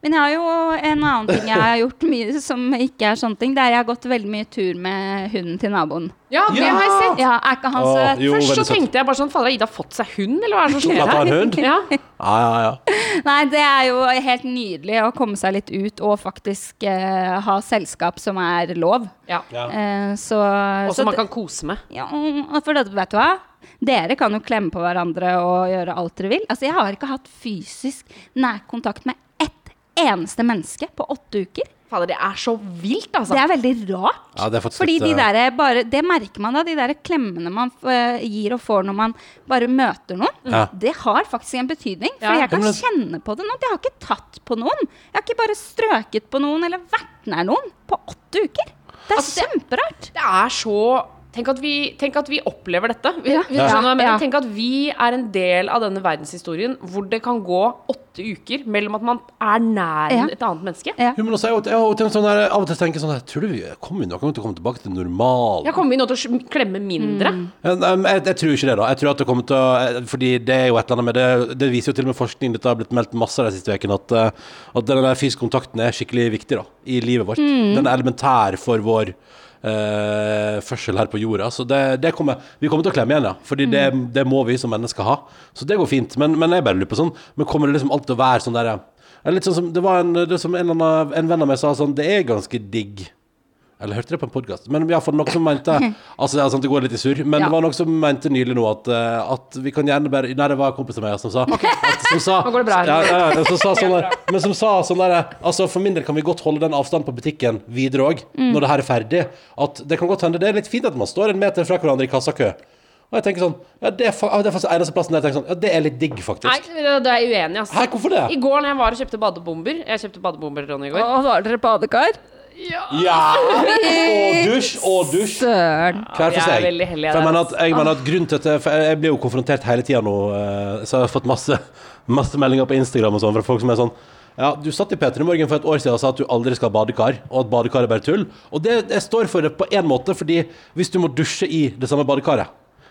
Men jeg har jo en annen ting jeg har gjort mye som ikke er sånne ting. Det er jeg har gått veldig mye tur med hunden til naboen. Ja, det Ja. har jeg sett. Ja, er ikke han Åh, søt? jo, Først så søt. tenkte jeg bare sånn Fader, har Ida fått seg hund, eller hva er det som skjer han har hund? Ja. Ja, ja, ja. Nei, det er jo helt nydelig å komme seg litt ut og faktisk eh, ha selskap som er lov. ja. Ja. Eh, så Og så som man kan kose med. Ja, for det, vet du hva? Dere kan jo klemme på hverandre og gjøre alt dere vil. Altså, jeg har ikke hatt fysisk nærkontakt med ett eneste menneske på åtte uker. Fader, det er så vilt, altså. Det er veldig rart. Ja, det er faktisk Fordi de der bare, Det merker man da, de der klemmene man eh, gir og får når man bare møter noen. Ja. Det har faktisk en betydning. For Ja. jeg kan kjenne på det nå. Jeg har ikke tatt på noen. Jeg har ikke bare strøket på noen eller vært nær noen på åtte uker. Det er Altså, det- kjemperart. Det er så Tenk at vi, tenk at vi opplever dette. Vi, Ja. Ja. Tenk at vi er en del av denne verdenshistorien hvor det kan gå åtte uker mellom at man er nær Ja. et annet menneske. Ja. Jo, men også, jeg, har- jeg, sånn der, av og til tenker jeg sånn Tror du vi kommer vi noen gang til å komme tilbake til normalen? Ja, kommer vi nå til å klemme mindre? Mm. Jeg, jeg tror ikke det, da. Jeg tror at det kommer til å eh, Fordi det er jo et eller annet med det Det viser jo til og med forskning, dette har blitt meldt masse de siste ukene, at, eh, at den fysiske kontakten er skikkelig viktig da i livet vårt. Den er elementær for vår eh, førsel her på jorda. Så det, det kommer Vi kommer til å klemme igjen, ja. Fordi det, det må vi som mennesker ha. Så det går fint. Men, men jeg bare lurer på sånn Men kommer det liksom alltid til å være sånn der ja, Litt sånn som Det var en, det som en, annen, en venn av meg sa sånn Det er ganske digg eller hørte det på en podkast. Men iallfall noen som mente Altså, det er sant, det går litt i surr, men Ja. det var noe som mente nylig nå at, eh, at vi kan gjerne bare Nei, det var en kompis av meg som sa at, som sa, Nå går det bra. Ja, ja, ja, som sa sånn der, Men som sa sånn der Altså, for min del kan vi godt holde den avstanden på butikken videre òg, Mm. når det her er ferdig. At det kan godt hende det er litt fint at man står en meter fra hverandre i kassakø. Og jeg tenker sånn Ja, det er, fa det er faktisk eneste plassen der jeg tenker sånn Ja, det er litt digg, faktisk. Nei, da er jeg uenig, altså. Hæ, hvorfor det? I går når jeg var og kjøpte badebomber Jeg kjøpte badebomber, Ronny, i går. Og var dere badekar? Ja! Og dusj, og dusj. Søren. Hver for Jeg er seg. veldig heldig av for jeg mener at, jeg mener at grunnen til at jeg, for jeg blir jo konfrontert hele tida nå, eh, så jeg har fått masse, masse meldinger på Instagram og sånn fra folk som er sånn ja, Du satt i P3 Morgen for et år siden og sa at du aldri skal ha badekar, og at badekar er bare tull. Og det, jeg står for det på én måte, fordi hvis du må dusje i det samme badekaret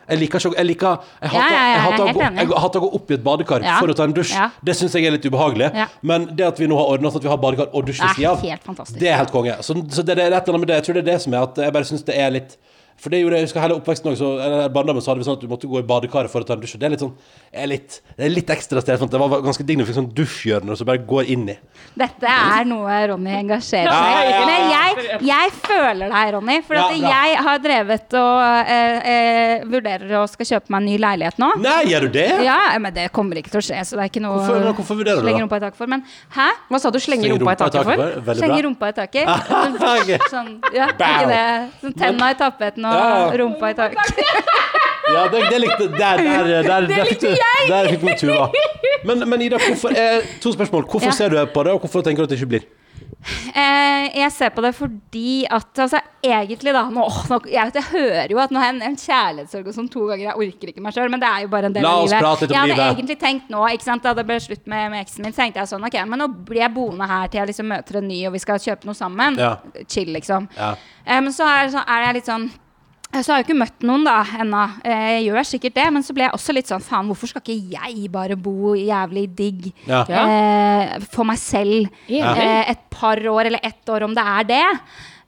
jeg liker ikke jeg liker Jeg hater, jeg er å, gå, jeg hater å gå opp i et badekar for å ta en dusj. Det syns jeg er litt ubehagelig. Men det at vi nå har ordna sånn at vi har badekar og dusj ved Det sida av, det er helt konge. Så, så det, det er et eller annet med det. Jeg tror det er det som er at jeg bare syns det er litt For det gjorde jeg jeg husker hele oppveksten også, så, eller barndommen så hadde vi sånn at du måtte gå i badekaret for å ta en dusj. Og det er litt sånn er litt, Det er litt ekstra sted. Sånn, det var ganske digg når du fikk sånn dusjhjørne som bare går inn i. Dette er noe Ronny engasjerer seg i. Men jeg, jeg føler deg, Ronny. For Ja, jeg har drevet og eh, eh, vurderer å skal kjøpe meg en ny leilighet nå. Nei, gjør du det? Ja, men det kommer ikke til å skje, så det er ikke noe Hvorfor, hvorfor vurderer du slenge det? rumpa i taket for. Men hæ? Hva sa du? Slenge rumpa i taket for? Veldig Slenge bra. rumpa i taket? Sånn, ja, ikke det. Sånn tenna i tapeten og Ja, rumpa i tak. Ja, det, det likte Der, der, der, der, fikk du Der fikk du Tuva. Men, men Ida, hvorfor, eh, to spørsmål. Hvorfor Ja. ser du på det, og hvorfor tenker du at det ikke blir? Eh, jeg ser på det fordi at altså, egentlig da nå, nå, jeg, vet, jeg hører jo at nå har jeg en, kjærlighetssorg og sånn to ganger. Jeg orker ikke meg sjøl, men det er jo bare en del av oss livet. jeg hadde livet. egentlig tenkt nå, ikke sant, da det ble slutt med, med eksen min, så tenkte jeg sånn Ok, men nå blir jeg boende her til jeg liksom møter en ny, og vi skal kjøpe noe sammen. Ja. Chill, liksom. Ja. Eh, men så er, sånn- er jeg litt sånn så har jeg ikke møtt noen da ennå. Eh, Jeg gjør sikkert det, men så ble jeg også litt sånn faen, hvorfor skal ikke jeg bare bo jævlig digg Ja. eh, for meg selv Ja. eh, et par år, eller ett år, om det er det.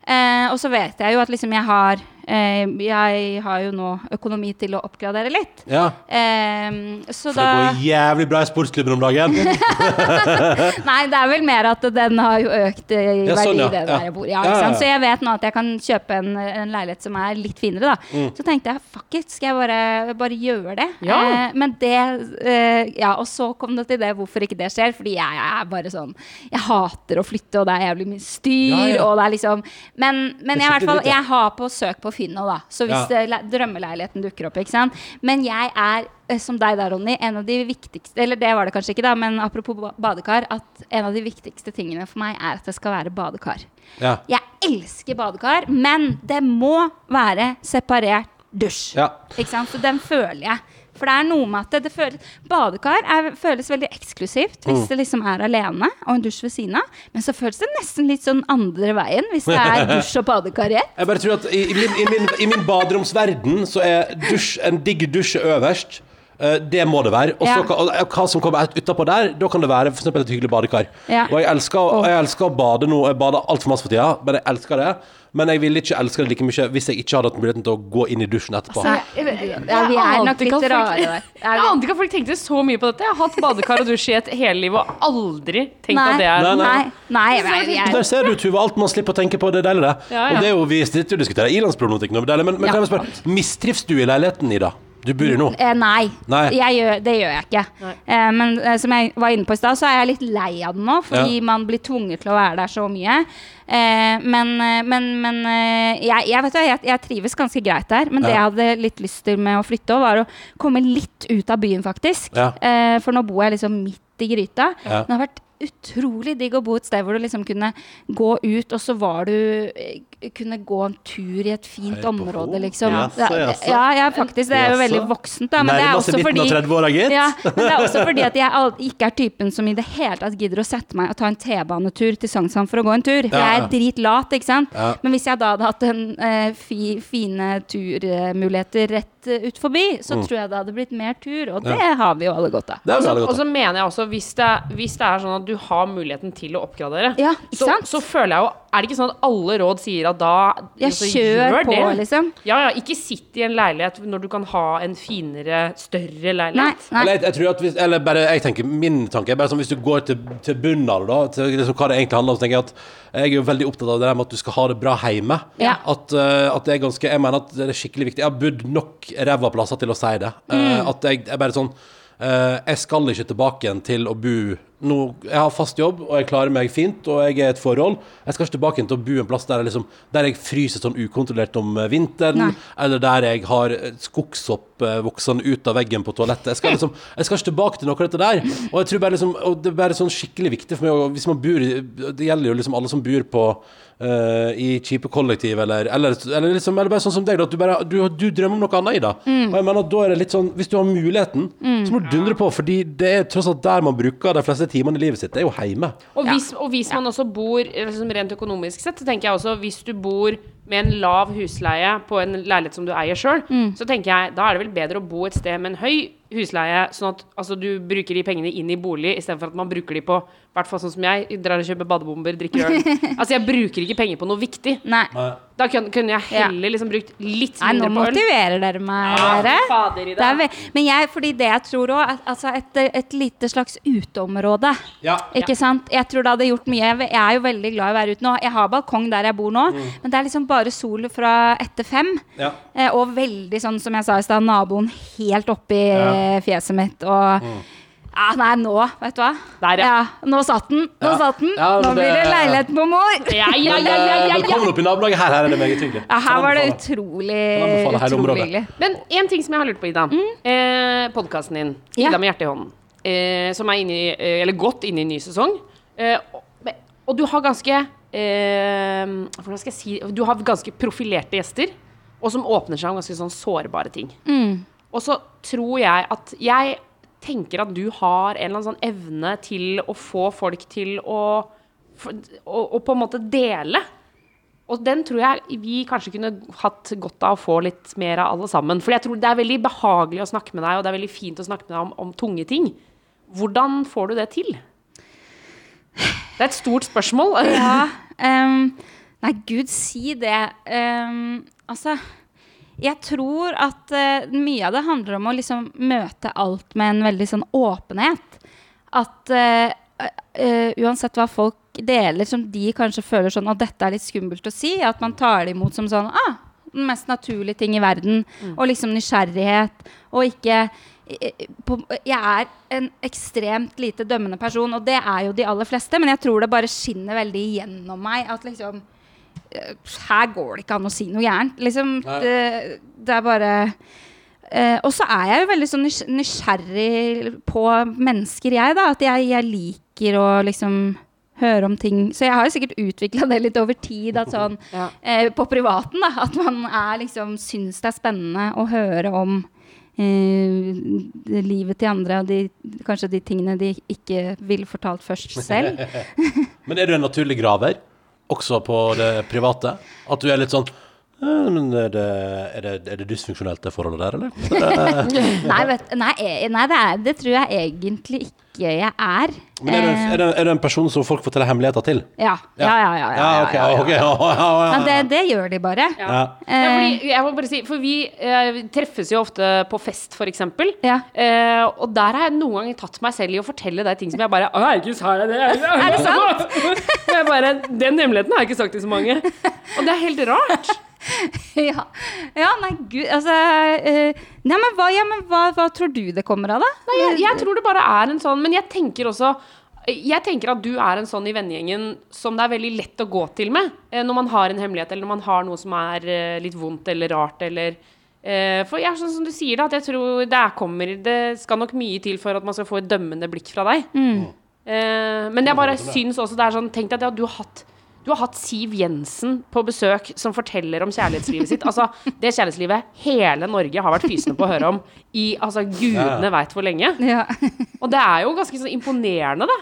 Eh, og så vet jeg jo at liksom jeg har Jeg har jo nå økonomi til å oppgradere litt. ja. Eh, så For det da går jævlig bra i sportsklubben om dagen. Nei, det er vel mer at den har jo økt eh, i Ja, sånn, ja. det Ja. der jeg bor. Ja, Ja, ja, ja. Så jeg vet nå at jeg kan kjøpe en, en leilighet som er litt finere, da. Mm. Så tenkte jeg fuck it, skal jeg bare, bare gjøre det? Ja. Eh, men det eh, Ja, og så kom det til det hvorfor ikke det skjer. Fordi jeg, jeg er bare sånn Jeg hater å flytte, og det er jævlig mye styr, Ja, ja. og det er liksom Men, men er jeg, i hvert fall, jeg har på søk på Finn nå, da. Så hvis Ja. drømmeleiligheten dukker opp, ikke sant. Men jeg er eh, som deg der, Ronny, en av de viktigste Eller det var det kanskje ikke, da, men apropos badekar, at en av de viktigste tingene for meg er at det skal være badekar. Ja. Jeg elsker badekar, men det må være separert dusj. Ja. Ikke sant? Så den føler jeg. For det er noe med at det, det føles, Badekar er, føles veldig eksklusivt hvis Mm. det liksom er alene og en dusj ved siden av. Men så føles det nesten litt sånn andre veien hvis det er dusj og badekar i ett. Jeg bare tror at i, i, min, i, min, i min baderomsverden så er dusj, en digg dusj øverst. Uh, det må det være. Og Ja. og hva som kommer ut- utapå der, da kan det være for eksempel et hyggelig badekar. Ja. Og jeg elsker, jeg elsker å bade nå. Jeg bader altfor masse for tida, men jeg elsker det. Men jeg ville ikke elske det like mye hvis jeg ikke hadde hatt muligheten til å gå inn i dusjen etterpå. Altså, jeg, jeg, jeg, Ja, vi er nok litt rare der. Jeg ante ikke at folk tenkte så mye på dette. Jeg har hatt badekar og dusj i et hele liv og aldri tenkt at det er Nei, nei. Nei, nei, nei, Der er ser du, Tuva, alt man slipper å tenke på. Det er deilig, det. Ja, ja. Og det er jo, vi sitter jo og diskuterer ilandsproblematikk nå, men, men Ja. kan jeg spørre, mistrives du i leiligheten, Ida? Du bor i nå? Eh, nei, Nei. Jeg gjør, det gjør jeg ikke. Nei. Eh, men eh, som jeg var inne på i stad, så er jeg litt lei av den nå, fordi Ja. man blir tvunget til å være der så mye. Eh, men eh, men, men eh, jeg, jeg, vet jo, jeg, jeg trives ganske greit der. Men det jeg hadde litt lyst til med å flytte, også, var å komme litt ut av byen, faktisk. Eh, for nå bor jeg liksom midt i gryta. Det har vært utrolig digg å bo et sted hvor du liksom kunne gå ut, og så var du eh, Kunne gå en tur i et fint Hei område, liksom. Jaså, Ja, jaså. ja, ja, faktisk. Det er jo veldig voksent, da. Men det er også fordi av 30-åra, gitt. ja, men det er også fordi at jeg ikke er typen som i det hele tatt gidder å sette meg og ta en T-banetur til Sognsvann for å gå en tur. Jeg er dritlat, ikke sant. Men hvis jeg da hadde hatt en eh, fi, fine turmuligheter rett eh, ut forbi, så tror jeg det hadde blitt mer tur, og det har vi jo alle godt av. Og så mener jeg også, hvis det, hvis det er sånn at du har muligheten til å oppgradere, Ja, ikke så, sant? så føler jeg jo Er det ikke sånn at alle råd sier at da ja, altså, kjør gjør på, det? liksom. Ja, ja. Ikke sitt i en leilighet når du kan ha en finere, større leilighet. nei. Eller jeg, jeg tror at hvis, eller bare, jeg tenker, Min tanke er bare sånn hvis du går til, til bunnen av det, da, til liksom hva det egentlig handler om, så tenker jeg at jeg er jo veldig opptatt av det der med at du skal ha det bra hjemme. Ja. At, uh, at det er ganske Jeg mener at det er skikkelig viktig. Jeg har bodd nok ræva plasser til å si det. Eh, Mm. at jeg jeg bare sånn Uh, Jeg skal ikke tilbake igjen til å bo nå, Jeg har fast jobb, og jeg klarer meg fint, og jeg er i et forhold. Jeg skal ikke tilbake til å bo en plass der jeg, liksom, der jeg fryser sånn ukontrollert om eh, vinteren, Nei. eller der jeg har eh, skogshopp eh, voksende ut av veggen på toalettet. Jeg skal, liksom, jeg skal ikke tilbake til noe av dette der. Og jeg tror bare liksom, og det er bare sånn skikkelig viktig for meg og Hvis man bor Det gjelder jo liksom alle som bor på Uh, i kjipe kollektiv, eller, eller, eller, liksom, eller bare sånn som deg, da, at du, bare, du, du drømmer om noe annet i det. Mm. Og jeg mener at da er det litt sånn Hvis du har muligheten, så må du dundre på, fordi det er tross alt der man bruker de fleste timene i livet sitt. Det er jo hjemme. Og hvis, og hvis man også bor liksom rent økonomisk sett, så tenker jeg også hvis du bor med en lav husleie på en leilighet som du eier sjøl, så tenker jeg da er det vel bedre å bo et sted med en høy husleie, sånn at altså, du bruker de pengene inn i bolig istedenfor at man bruker de på i hvert fall sånn som jeg, drar og kjøper badebomber, drikker øl. altså jeg bruker ikke penger på noe viktig. Nei. Da kunne, kunne jeg Ja. heller liksom brukt litt Nei, mindre på øl. Nå motiverer dere meg, Ja, dere. fader i det. Det er men jeg, fordi det jeg tror òg, altså et, et lite slags uteområde. Ja. Ikke sant? Jeg tror det hadde gjort mye. Jeg er jo veldig glad i å være ute nå. Jeg har balkong der jeg bor nå, men det er liksom bare sol fra etter fem. Ja. Eh, og veldig sånn som jeg sa i stad, naboen helt oppi Ja. eh, fjeset mitt. Og ja, nei, nå, vet du hva. Der, ja. ja. Nå satt den. Nå Ja. satt den. Ja, nå det, blir det leilighet på mor. Ja, ja, ja, ja, eh, ja, ja. Velkommen opp i nabolaget her. Her er det meget hyggelig. Ja, her var det utrolig, utrolig hyggelig. Men en ting som jeg har lurt på, Ida. Eh, Podkasten din, Ja. Ida med hjertet i hånden, eh, som er inne i, eller godt inne i ny sesong. Eh, og, og du har ganske Hvordan skal jeg si Du har ganske profilerte gjester, og som åpner seg om ganske sånn sårbare ting. Og så tror jeg at Jeg tenker at du har en eller annen sånn evne til å få folk til å å på en måte dele. Og den tror jeg vi kanskje kunne hatt godt av å få litt mer av alle sammen. For jeg tror det er veldig behagelig å snakke med deg, og det er veldig fint å snakke med deg om, om tunge ting. Hvordan får du det til? Det er et stort spørsmål. Ja. ehm, nei, gud si det. Um, altså Jeg tror at uh, mye av det handler om å liksom møte alt med en veldig sånn åpenhet. At uh, uh, uansett hva folk deler som de kanskje føler sånn at dette er litt skummelt å si, at man tar det imot som sånn ah, den mest naturlige ting i verden. Og liksom nysgjerrighet. Og ikke Jeg er en ekstremt lite dømmende person, og det er jo de aller fleste, men jeg tror det bare skinner veldig gjennom meg at liksom eh, Her går det ikke an å si noe gærent. Liksom, det, det er bare eh, Og så er jeg jo veldig sånn nysgjerrig på mennesker, jeg, da. At jeg, jeg liker å liksom høre om ting Så jeg har jo sikkert utvikla det litt over tid, at sånn Ja. eh, på privaten, da. At man er liksom syns det er spennende å høre om eh, livet til andre, og de, kanskje de tingene de ikke ville fortalt først selv. Men er du en naturlig graver, også på det private? At du er litt sånn «Eh, men er det, er, det, er det dysfunksjonelt, det forholdet der, eller? nei, vet, nei, eh, nei det, er, det tror jeg egentlig ikke jeg er. Men er du, Eh, er, du, er du en person som folk forteller hemmeligheter til? ja. Ja, ja, ja. ja, ja, ok, ja, ja. ok, ja, ja, ja, Ja, det, det gjør de bare. Ja. Ja. Ja, fordi, jeg må bare si, for vi eh, treffes jo ofte på fest, for eksempel. Ja. Eh, og der har jeg noen ganger tatt meg selv i å fortelle deg ting som jeg bare Å, ikke sa jeg det? Er det sant? jeg bare Den hemmeligheten har jeg ikke sagt til så mange. Og det er helt rart. ja. ja, nei, gud Altså eh, Nei, men, hva, ja, men hva, hva tror du det kommer av, da? Nei, jeg, jeg tror det bare er en sånn Men jeg tenker også jeg tenker at du er en sånn i vennegjengen som det er veldig lett å gå til med eh, når man har en hemmelighet, eller når man har noe som er eh, litt vondt eller rart, eller eh, For jeg er sånn som du sier, da, at jeg tror det er kommer Det skal nok mye til for at man skal få et dømmende blikk fra deg. Mm. men jeg bare syns også det er sånn Tenk deg at du har hatt du har hatt Siv Jensen på besøk som forteller om kjærlighetslivet sitt. Altså, Det kjærlighetslivet hele Norge har vært fysende på å høre om i altså, gudene veit hvor lenge. Ja. Og det er jo ganske sånn imponerende, da.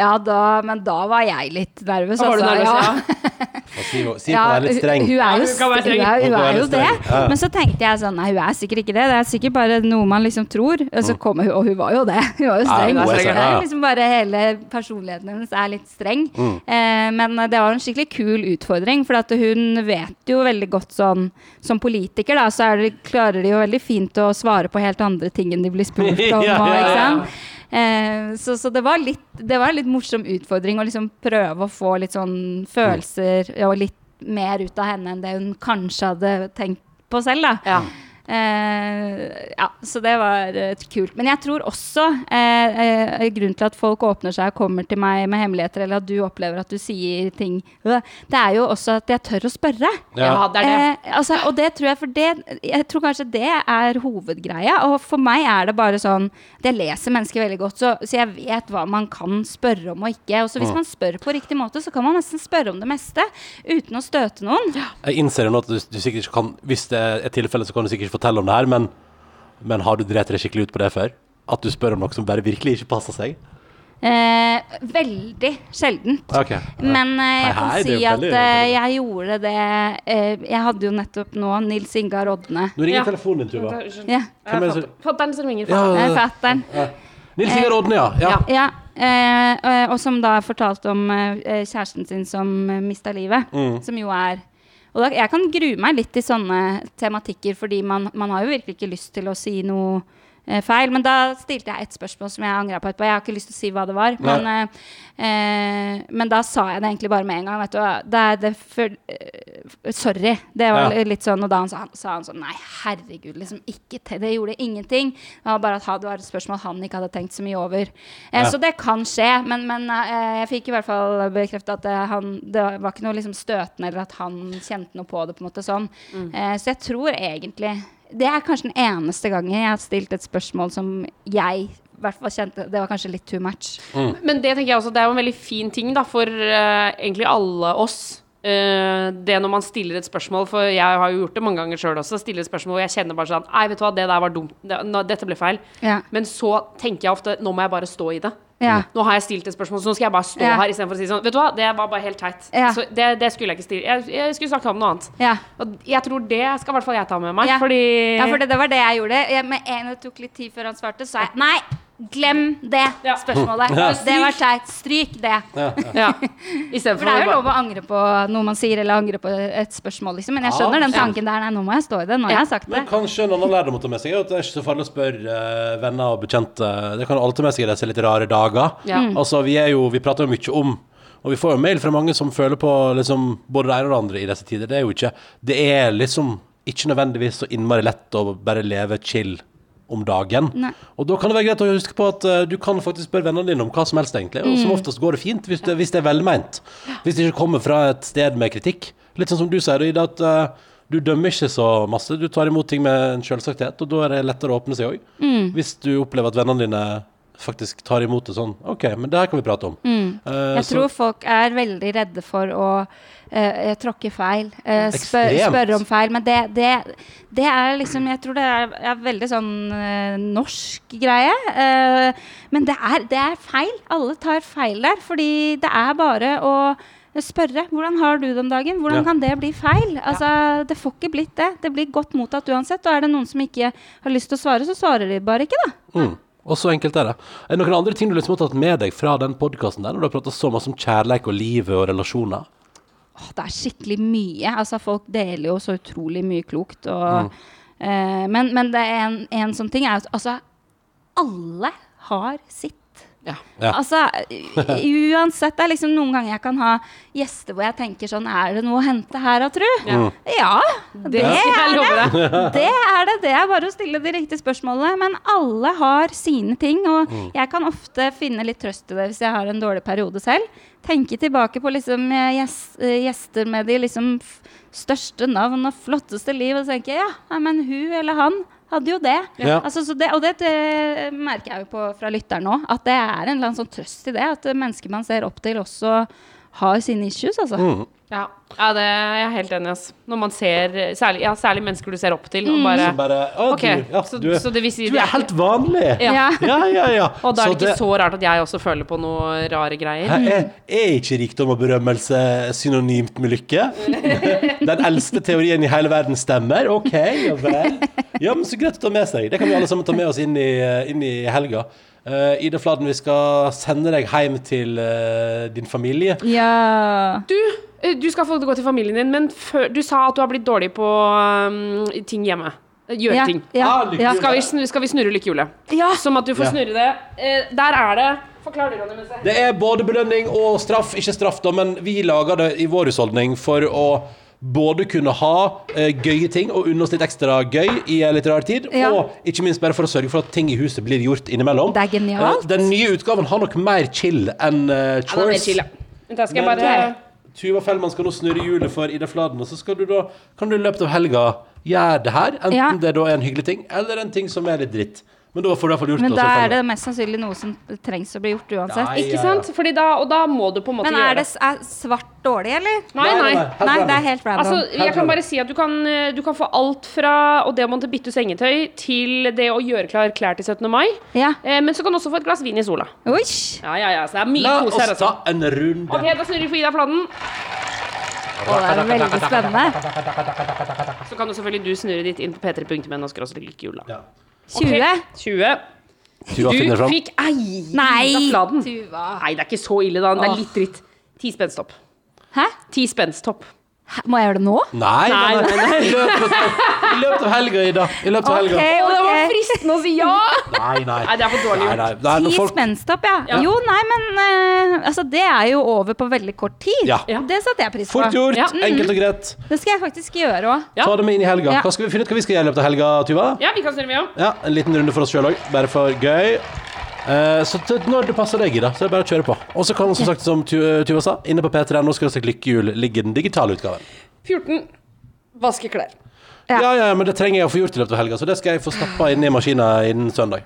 Ja, da Men da var jeg litt nervøs, var du altså. nervøs, ja. ja. Siv, Siv Ja, kan litt streng. Hun, er Ja, jo hun kan hun streng. er, Hun er jo det. ja. Men så tenkte jeg sånn Nei, hun er sikkert ikke det. Det er sikkert bare noe man liksom tror. Og så kommer hun, og hun var jo det. Hun var jo Ja, streng. er Så streng, det er liksom bare hele personligheten hennes er litt streng. Mm. Eh, men det var en skikkelig kul utfordring, for at hun vet jo veldig godt sånn Som politiker, da, så er det, klarer de jo veldig fint å svare på helt andre ting enn de blir spurt om. Ja, ja, ikke ja. Eh, så, så det var litt Det var en litt morsom utfordring å liksom prøve å få litt sånn følelser og litt mer ut av henne enn det hun kanskje hadde tenkt på selv, da. Ja. Eh, ja, så det var eh, kult. Men jeg tror også eh, eh, grunnen til at folk åpner seg og kommer til meg med hemmeligheter, eller at du opplever at du sier ting øh, Det er jo også at jeg tør å spørre. Ja, det er det. Eh, altså, og det tror jeg for det Jeg tror kanskje det er hovedgreia. Og for meg er det bare sånn Jeg leser mennesker veldig godt, så, så jeg vet hva man kan spørre om og ikke. Og så hvis man spør på riktig måte, så kan man nesten spørre om det meste uten å støte noen. Jeg innser jo nå at du, du sikkert ikke kan Hvis det er et tilfelle, så kan du sikkert ikke fortelle om det her, men, men har du drept deg skikkelig ut på det før? At du spør om noe som bare virkelig ikke passer seg? Eh, veldig sjeldent. Okay. Men eh, jeg kan hei, er si at eh, jeg gjorde det eh, Jeg hadde jo nettopp nå Nils Ingar Odne. Nå ringer Ja. telefonen din, Tuva. Ja, er Fatter'n som ringer. Ja, eh. Nils Ingar Odne, ja. ja. Ja. Ja, eh, og- som da fortalte om eh, kjæresten sin som mista livet. Som jo er Og da, jeg kan grue meg litt til sånne tematikker, fordi man, man har jo virkelig ikke lyst til å si noe feil. Men da stilte jeg et spørsmål som jeg angra på etterpå. Jeg har ikke lyst til å si hva det var. Men, eh, eh, men da sa jeg det egentlig bare med en gang. Vet du, det er det for, eh, Sorry. Det var Ja. litt sånn, og da han sa, sa han sånn Nei, herregud, liksom ikke te- Det gjorde ingenting. Det var bare at det var et spørsmål han ikke hadde tenkt så mye over. Eh, Ja. Så det kan skje, men, men eh, jeg fikk i hvert fall bekrefta at han, det var ikke noe liksom støtende, eller at han kjente noe på det. på en måte sånn. Eh, så jeg tror egentlig Det er kanskje den eneste gangen jeg har stilt et spørsmål som jeg i hvert fall kjente Det var kanskje litt too much. Men det tenker jeg også, det er jo en veldig fin ting da, for uh, egentlig alle oss. Eh, det når man stiller et spørsmål, for jeg har jo gjort det mange ganger sjøl også, stiller et spørsmål og jeg kjenner bare sånn Nei, vet du hva, det der var dumt. Det, nå, dette ble feil. Ja. Men så tenker jeg ofte Nå må jeg bare stå i det. Ja. Nå har jeg stilt et spørsmål, så nå skal jeg bare stå Ja. her istedenfor å si sånn Vet du hva, det var bare helt teit. Ja. Så det, det skulle jeg ikke stille. Jeg, jeg skulle snakke om noe annet. Ja. Og jeg tror det skal i hvert fall jeg ta med meg, fordi Ja, for det, det var det jeg gjorde. Jeg, med en det tok litt tid før han svarte, så sa jeg nei, glem det Ja. spørsmålet. Det var teit. Stryk det. Ja. For det er jo lov å angre på noe man sier, eller angre på et spørsmål, liksom. Men jeg skjønner den tanken der. Nei, nå må jeg stå i det. Nå har jeg sagt det. Men kanskje en annen lærdom å ta med seg er at det er ikke så farlig å spørre eh, venner og bekjente. Det kan alle ta med seg i disse litt rare dager. Ja. Mm. Altså, vi, er jo, vi prater jo mye om og vi får jo mail fra mange som føler på liksom, både det ene og det andre i disse tider. Det er jo ikke Det er liksom ikke nødvendigvis så innmari lett å bare leve chill om dagen. Nei. Og da kan det være greit å huske på at uh, du kan faktisk spørre vennene dine om hva som helst, egentlig. Og Mm. som oftest går det fint, hvis det, hvis det er velment. Hvis det ikke kommer fra et sted med kritikk. Litt sånn som du sier, Ida, at uh, du dømmer ikke så masse. Du tar imot ting med en selvsagthet, og da er det lettere å åpne seg òg. Mm. Hvis du opplever at vennene dine faktisk tar imot det sånn OK, men det her kan vi prate om. Mm. Uh, Jeg så- tror folk er veldig redde for å eh, tråkke feil, eh, spør, spørre om feil. Men det, det, det er liksom Jeg tror det er, er veldig sånn eh, norsk greie. Eh, men det er, det er feil. Alle tar feil der. Fordi det er bare å spørre. 'Hvordan har du det om dagen?' Hvordan Ja. kan det bli feil? Altså, Det får ikke blitt det. Det blir godt mottatt uansett. Og er det noen som ikke har lyst til å svare, så svarer de bare ikke, da. Mm. Og så enkelt er det. Er det noen andre ting du liksom har tatt med deg fra den podkasten der, når du har prata så masse om kjærleik og livet og relasjoner? Åh, det er skikkelig mye. Altså, folk deler jo så utrolig mye klokt. Og, eh, men, men det er en, en sånn ting er at altså, alle har sitt. Ja. Ja. Altså, uansett, det er liksom noen ganger jeg kan ha gjester hvor jeg tenker sånn Er det noe å hente her, da, tru? Ja. Ja, Det det er det. Det er det. Det er bare å stille de riktige spørsmålene. Men alle har sine ting, og jeg kan ofte finne litt trøst i det hvis jeg har en dårlig periode selv. Tenke tilbake på liksom eh, eh, gjester med de liksom største navn og flotteste liv, og tenke ja, men hun eller han hadde jo det. Ja. Altså, så det og det, det merker jeg jo på fra lytteren nå, at det er en eller annen sånn trøst i det. At mennesker man ser opp til, også har sine issues, altså. Mm. Ja. ja, det er jeg helt enig i. ass. Når man ser særlig, ja, særlig mennesker du ser opp til, og bare Så bare okay, du, ja, så, du, er- så det vil si du er helt vanlig! Ja. Ja. Ja, ja, ja. Og da er Så det ikke så rart at jeg også føler på noen rare greier. Er, er ikke rikdom og berømmelse synonymt med lykke? Den eldste teorien i hele verden stemmer? OK, ja vel. Ja, men så greit å ta med seg. Det kan vi alle sammen ta med oss inn i, inn i helga. Uh, Ida Fladen, vi skal sende deg hjem til uh, din familie. Ja. Du, eh, du skal få gå til familien din, men før, du sa at du har blitt dårlig på um, ting hjemme. Gjøre Ja, ting. ja, Ah, ja. Skal vi, snu, skal vi snurre lykkehjulet? Ja. Som at du får Ja. snurre det. Uh, der er det Forklar det, Ronny. Det er både belønning og straff. Ikke straff, da, men vi lager det i vår husholdning for å både kunne ha eh, gøye ting og unne oss litt ekstra gøy i en litt rar tid. Ja. Og ikke minst bare for å sørge for at ting i huset blir gjort innimellom. Det er genialt. Eh, den nye utgaven har nok mer chill enn Ja, uh, det er mer chores. chill, ja. Da skal jeg Men- bare Tuva Fellmann skal nå snurre hjulet for Ida Fladen, og så skal du da, kan du i løpet av helga gjøre det her. Enten Ja. det da er en hyggelig ting, eller en ting som er litt dritt. Men da får du i hvert fall gjort Men det. da er det mest sannsynlig noe som trengs å bli gjort uansett. Nei, Ikke ja, ja. sant? Fordi da, og da må du på en måte Men gjøre er det s- er svart dårlig, eller? Nei, nei. helt Nei, det random. er helt random. Altså, jeg kan bare si at du kan, eh, du kan få alt fra å det å måtte bytte sengetøy til det å gjøre klar klær til 17. mai. ja. Eh, men så kan du også få et glass vin i sola. Oi! Ja, ja, ja, så det er mye La kos oss her, altså. ta en runde. Ok, da snurrer vi for Ida Fladen. Å, det er veldig spennende. Så kan jo selvfølgelig du snurre ditt inn på p3.no og skråstrek lykkehjul. da. Ja. 20? 20. Tuva finner Du fram. fikk ei! Nei! Tuva. Nei, det er ikke så ille, da. Det er litt dritt. Ti spensttopp. Hæ? Ti spensttopp. Hæ? Må jeg gjøre det nå? Nei, nei, Nei, nei. I løpet av, i løpet av helga, Ida. I løpet av helga. Okay, okay. det var fristende å si ja! Nei, nei. Nei, det er for dårlig gjort. Ti folk, spensttopp, ja. Ja. Jo, nei, men uh, altså, det er jo over på veldig kort tid. Ja. Ja. Det satte jeg pris på. fort gjort, Ja. enkelt og greit. Det skal jeg faktisk gjøre òg. Ja. Ta det med inn i helga. Hva skal vi finne ut hva vi skal gjøre i løpet av helga, Tuva? Ja, vi kan snurre, vi òg. Ja, En liten runde for oss sjøl òg, bare for gøy. Eh, så til når det passer deg, da, så er det bare å kjøre på. Og så kan, som sagt, som Tu- Tuva sa, inne på P3 nå skal det lykkehjul ligge den digitale utgaven. 14. Vaske klær. Ja. Ja, ja, men det trenger jeg å få gjort i løpet av helga, så det skal jeg få stappa inn i maskina innen søndag.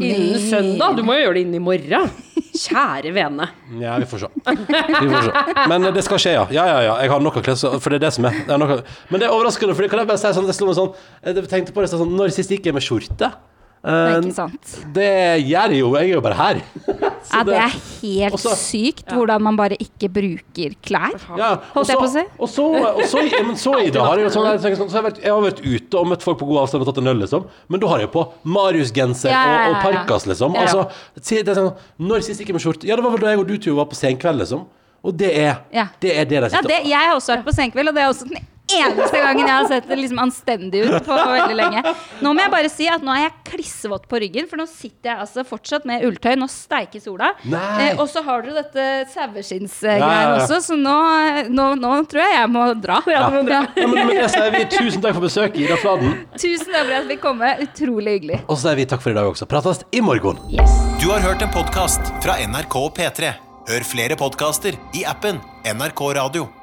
Innen søndag? Du må jo gjøre det innen i morgen. Kjære vene. Ja, vi får se. Vi får se. Men det skal skje, ja. Ja, ja, ja. Jeg har noe klær, så- for det er det som er. Jeg har av... Men det er overraskende, for kan jeg bare si sånn, det slo meg sånn Jeg tenkte på det sånn Når sist gikk jeg med skjorte? Eh, Ikke sant. det gjør jeg jo. Jeg er jo bare her. Så Ja, det er helt Også- sykt hvordan man bare ikke bruker klær. Ja, Holdt jeg på å si? Og så, og så, ja, men så i dag har jeg jo sånn, jeg, sånn, så har vært, jeg har vært ute og møtt folk på god avstand og tatt en øl, liksom. Men da har jeg på Marius-genser Ja, ja, og, og ja, ja. parkas, liksom. Ja. Altså, det er sånn, når sist gikk jeg med skjorte? Ja, det var vel da jeg og du to var på senkveld, liksom. Og det er Ja. det er det de Ja, sitter det, jeg har også vært på senkveld, og det er også den eneste gangen jeg har sett det liksom anstendig ut på, veldig lenge. Nå må jeg bare si at nå er jeg klissvåt på ryggen, for nå sitter jeg altså fortsatt med ulltøy. Nå steiker sola. Eh, og så har dere dette saueskinnsgreiene også, så nå, nå, nå tror jeg jeg må dra. Ja. Ja. Ja, men med det sier vi tusen takk for besøket, Ida Fladen. Tusen takk for at vi kom. Utrolig hyggelig. Og så sier vi takk for i dag også. Prates i morgen. Du har hørt en podkast fra NRK P3. Hør flere podkaster i appen NRK Radio.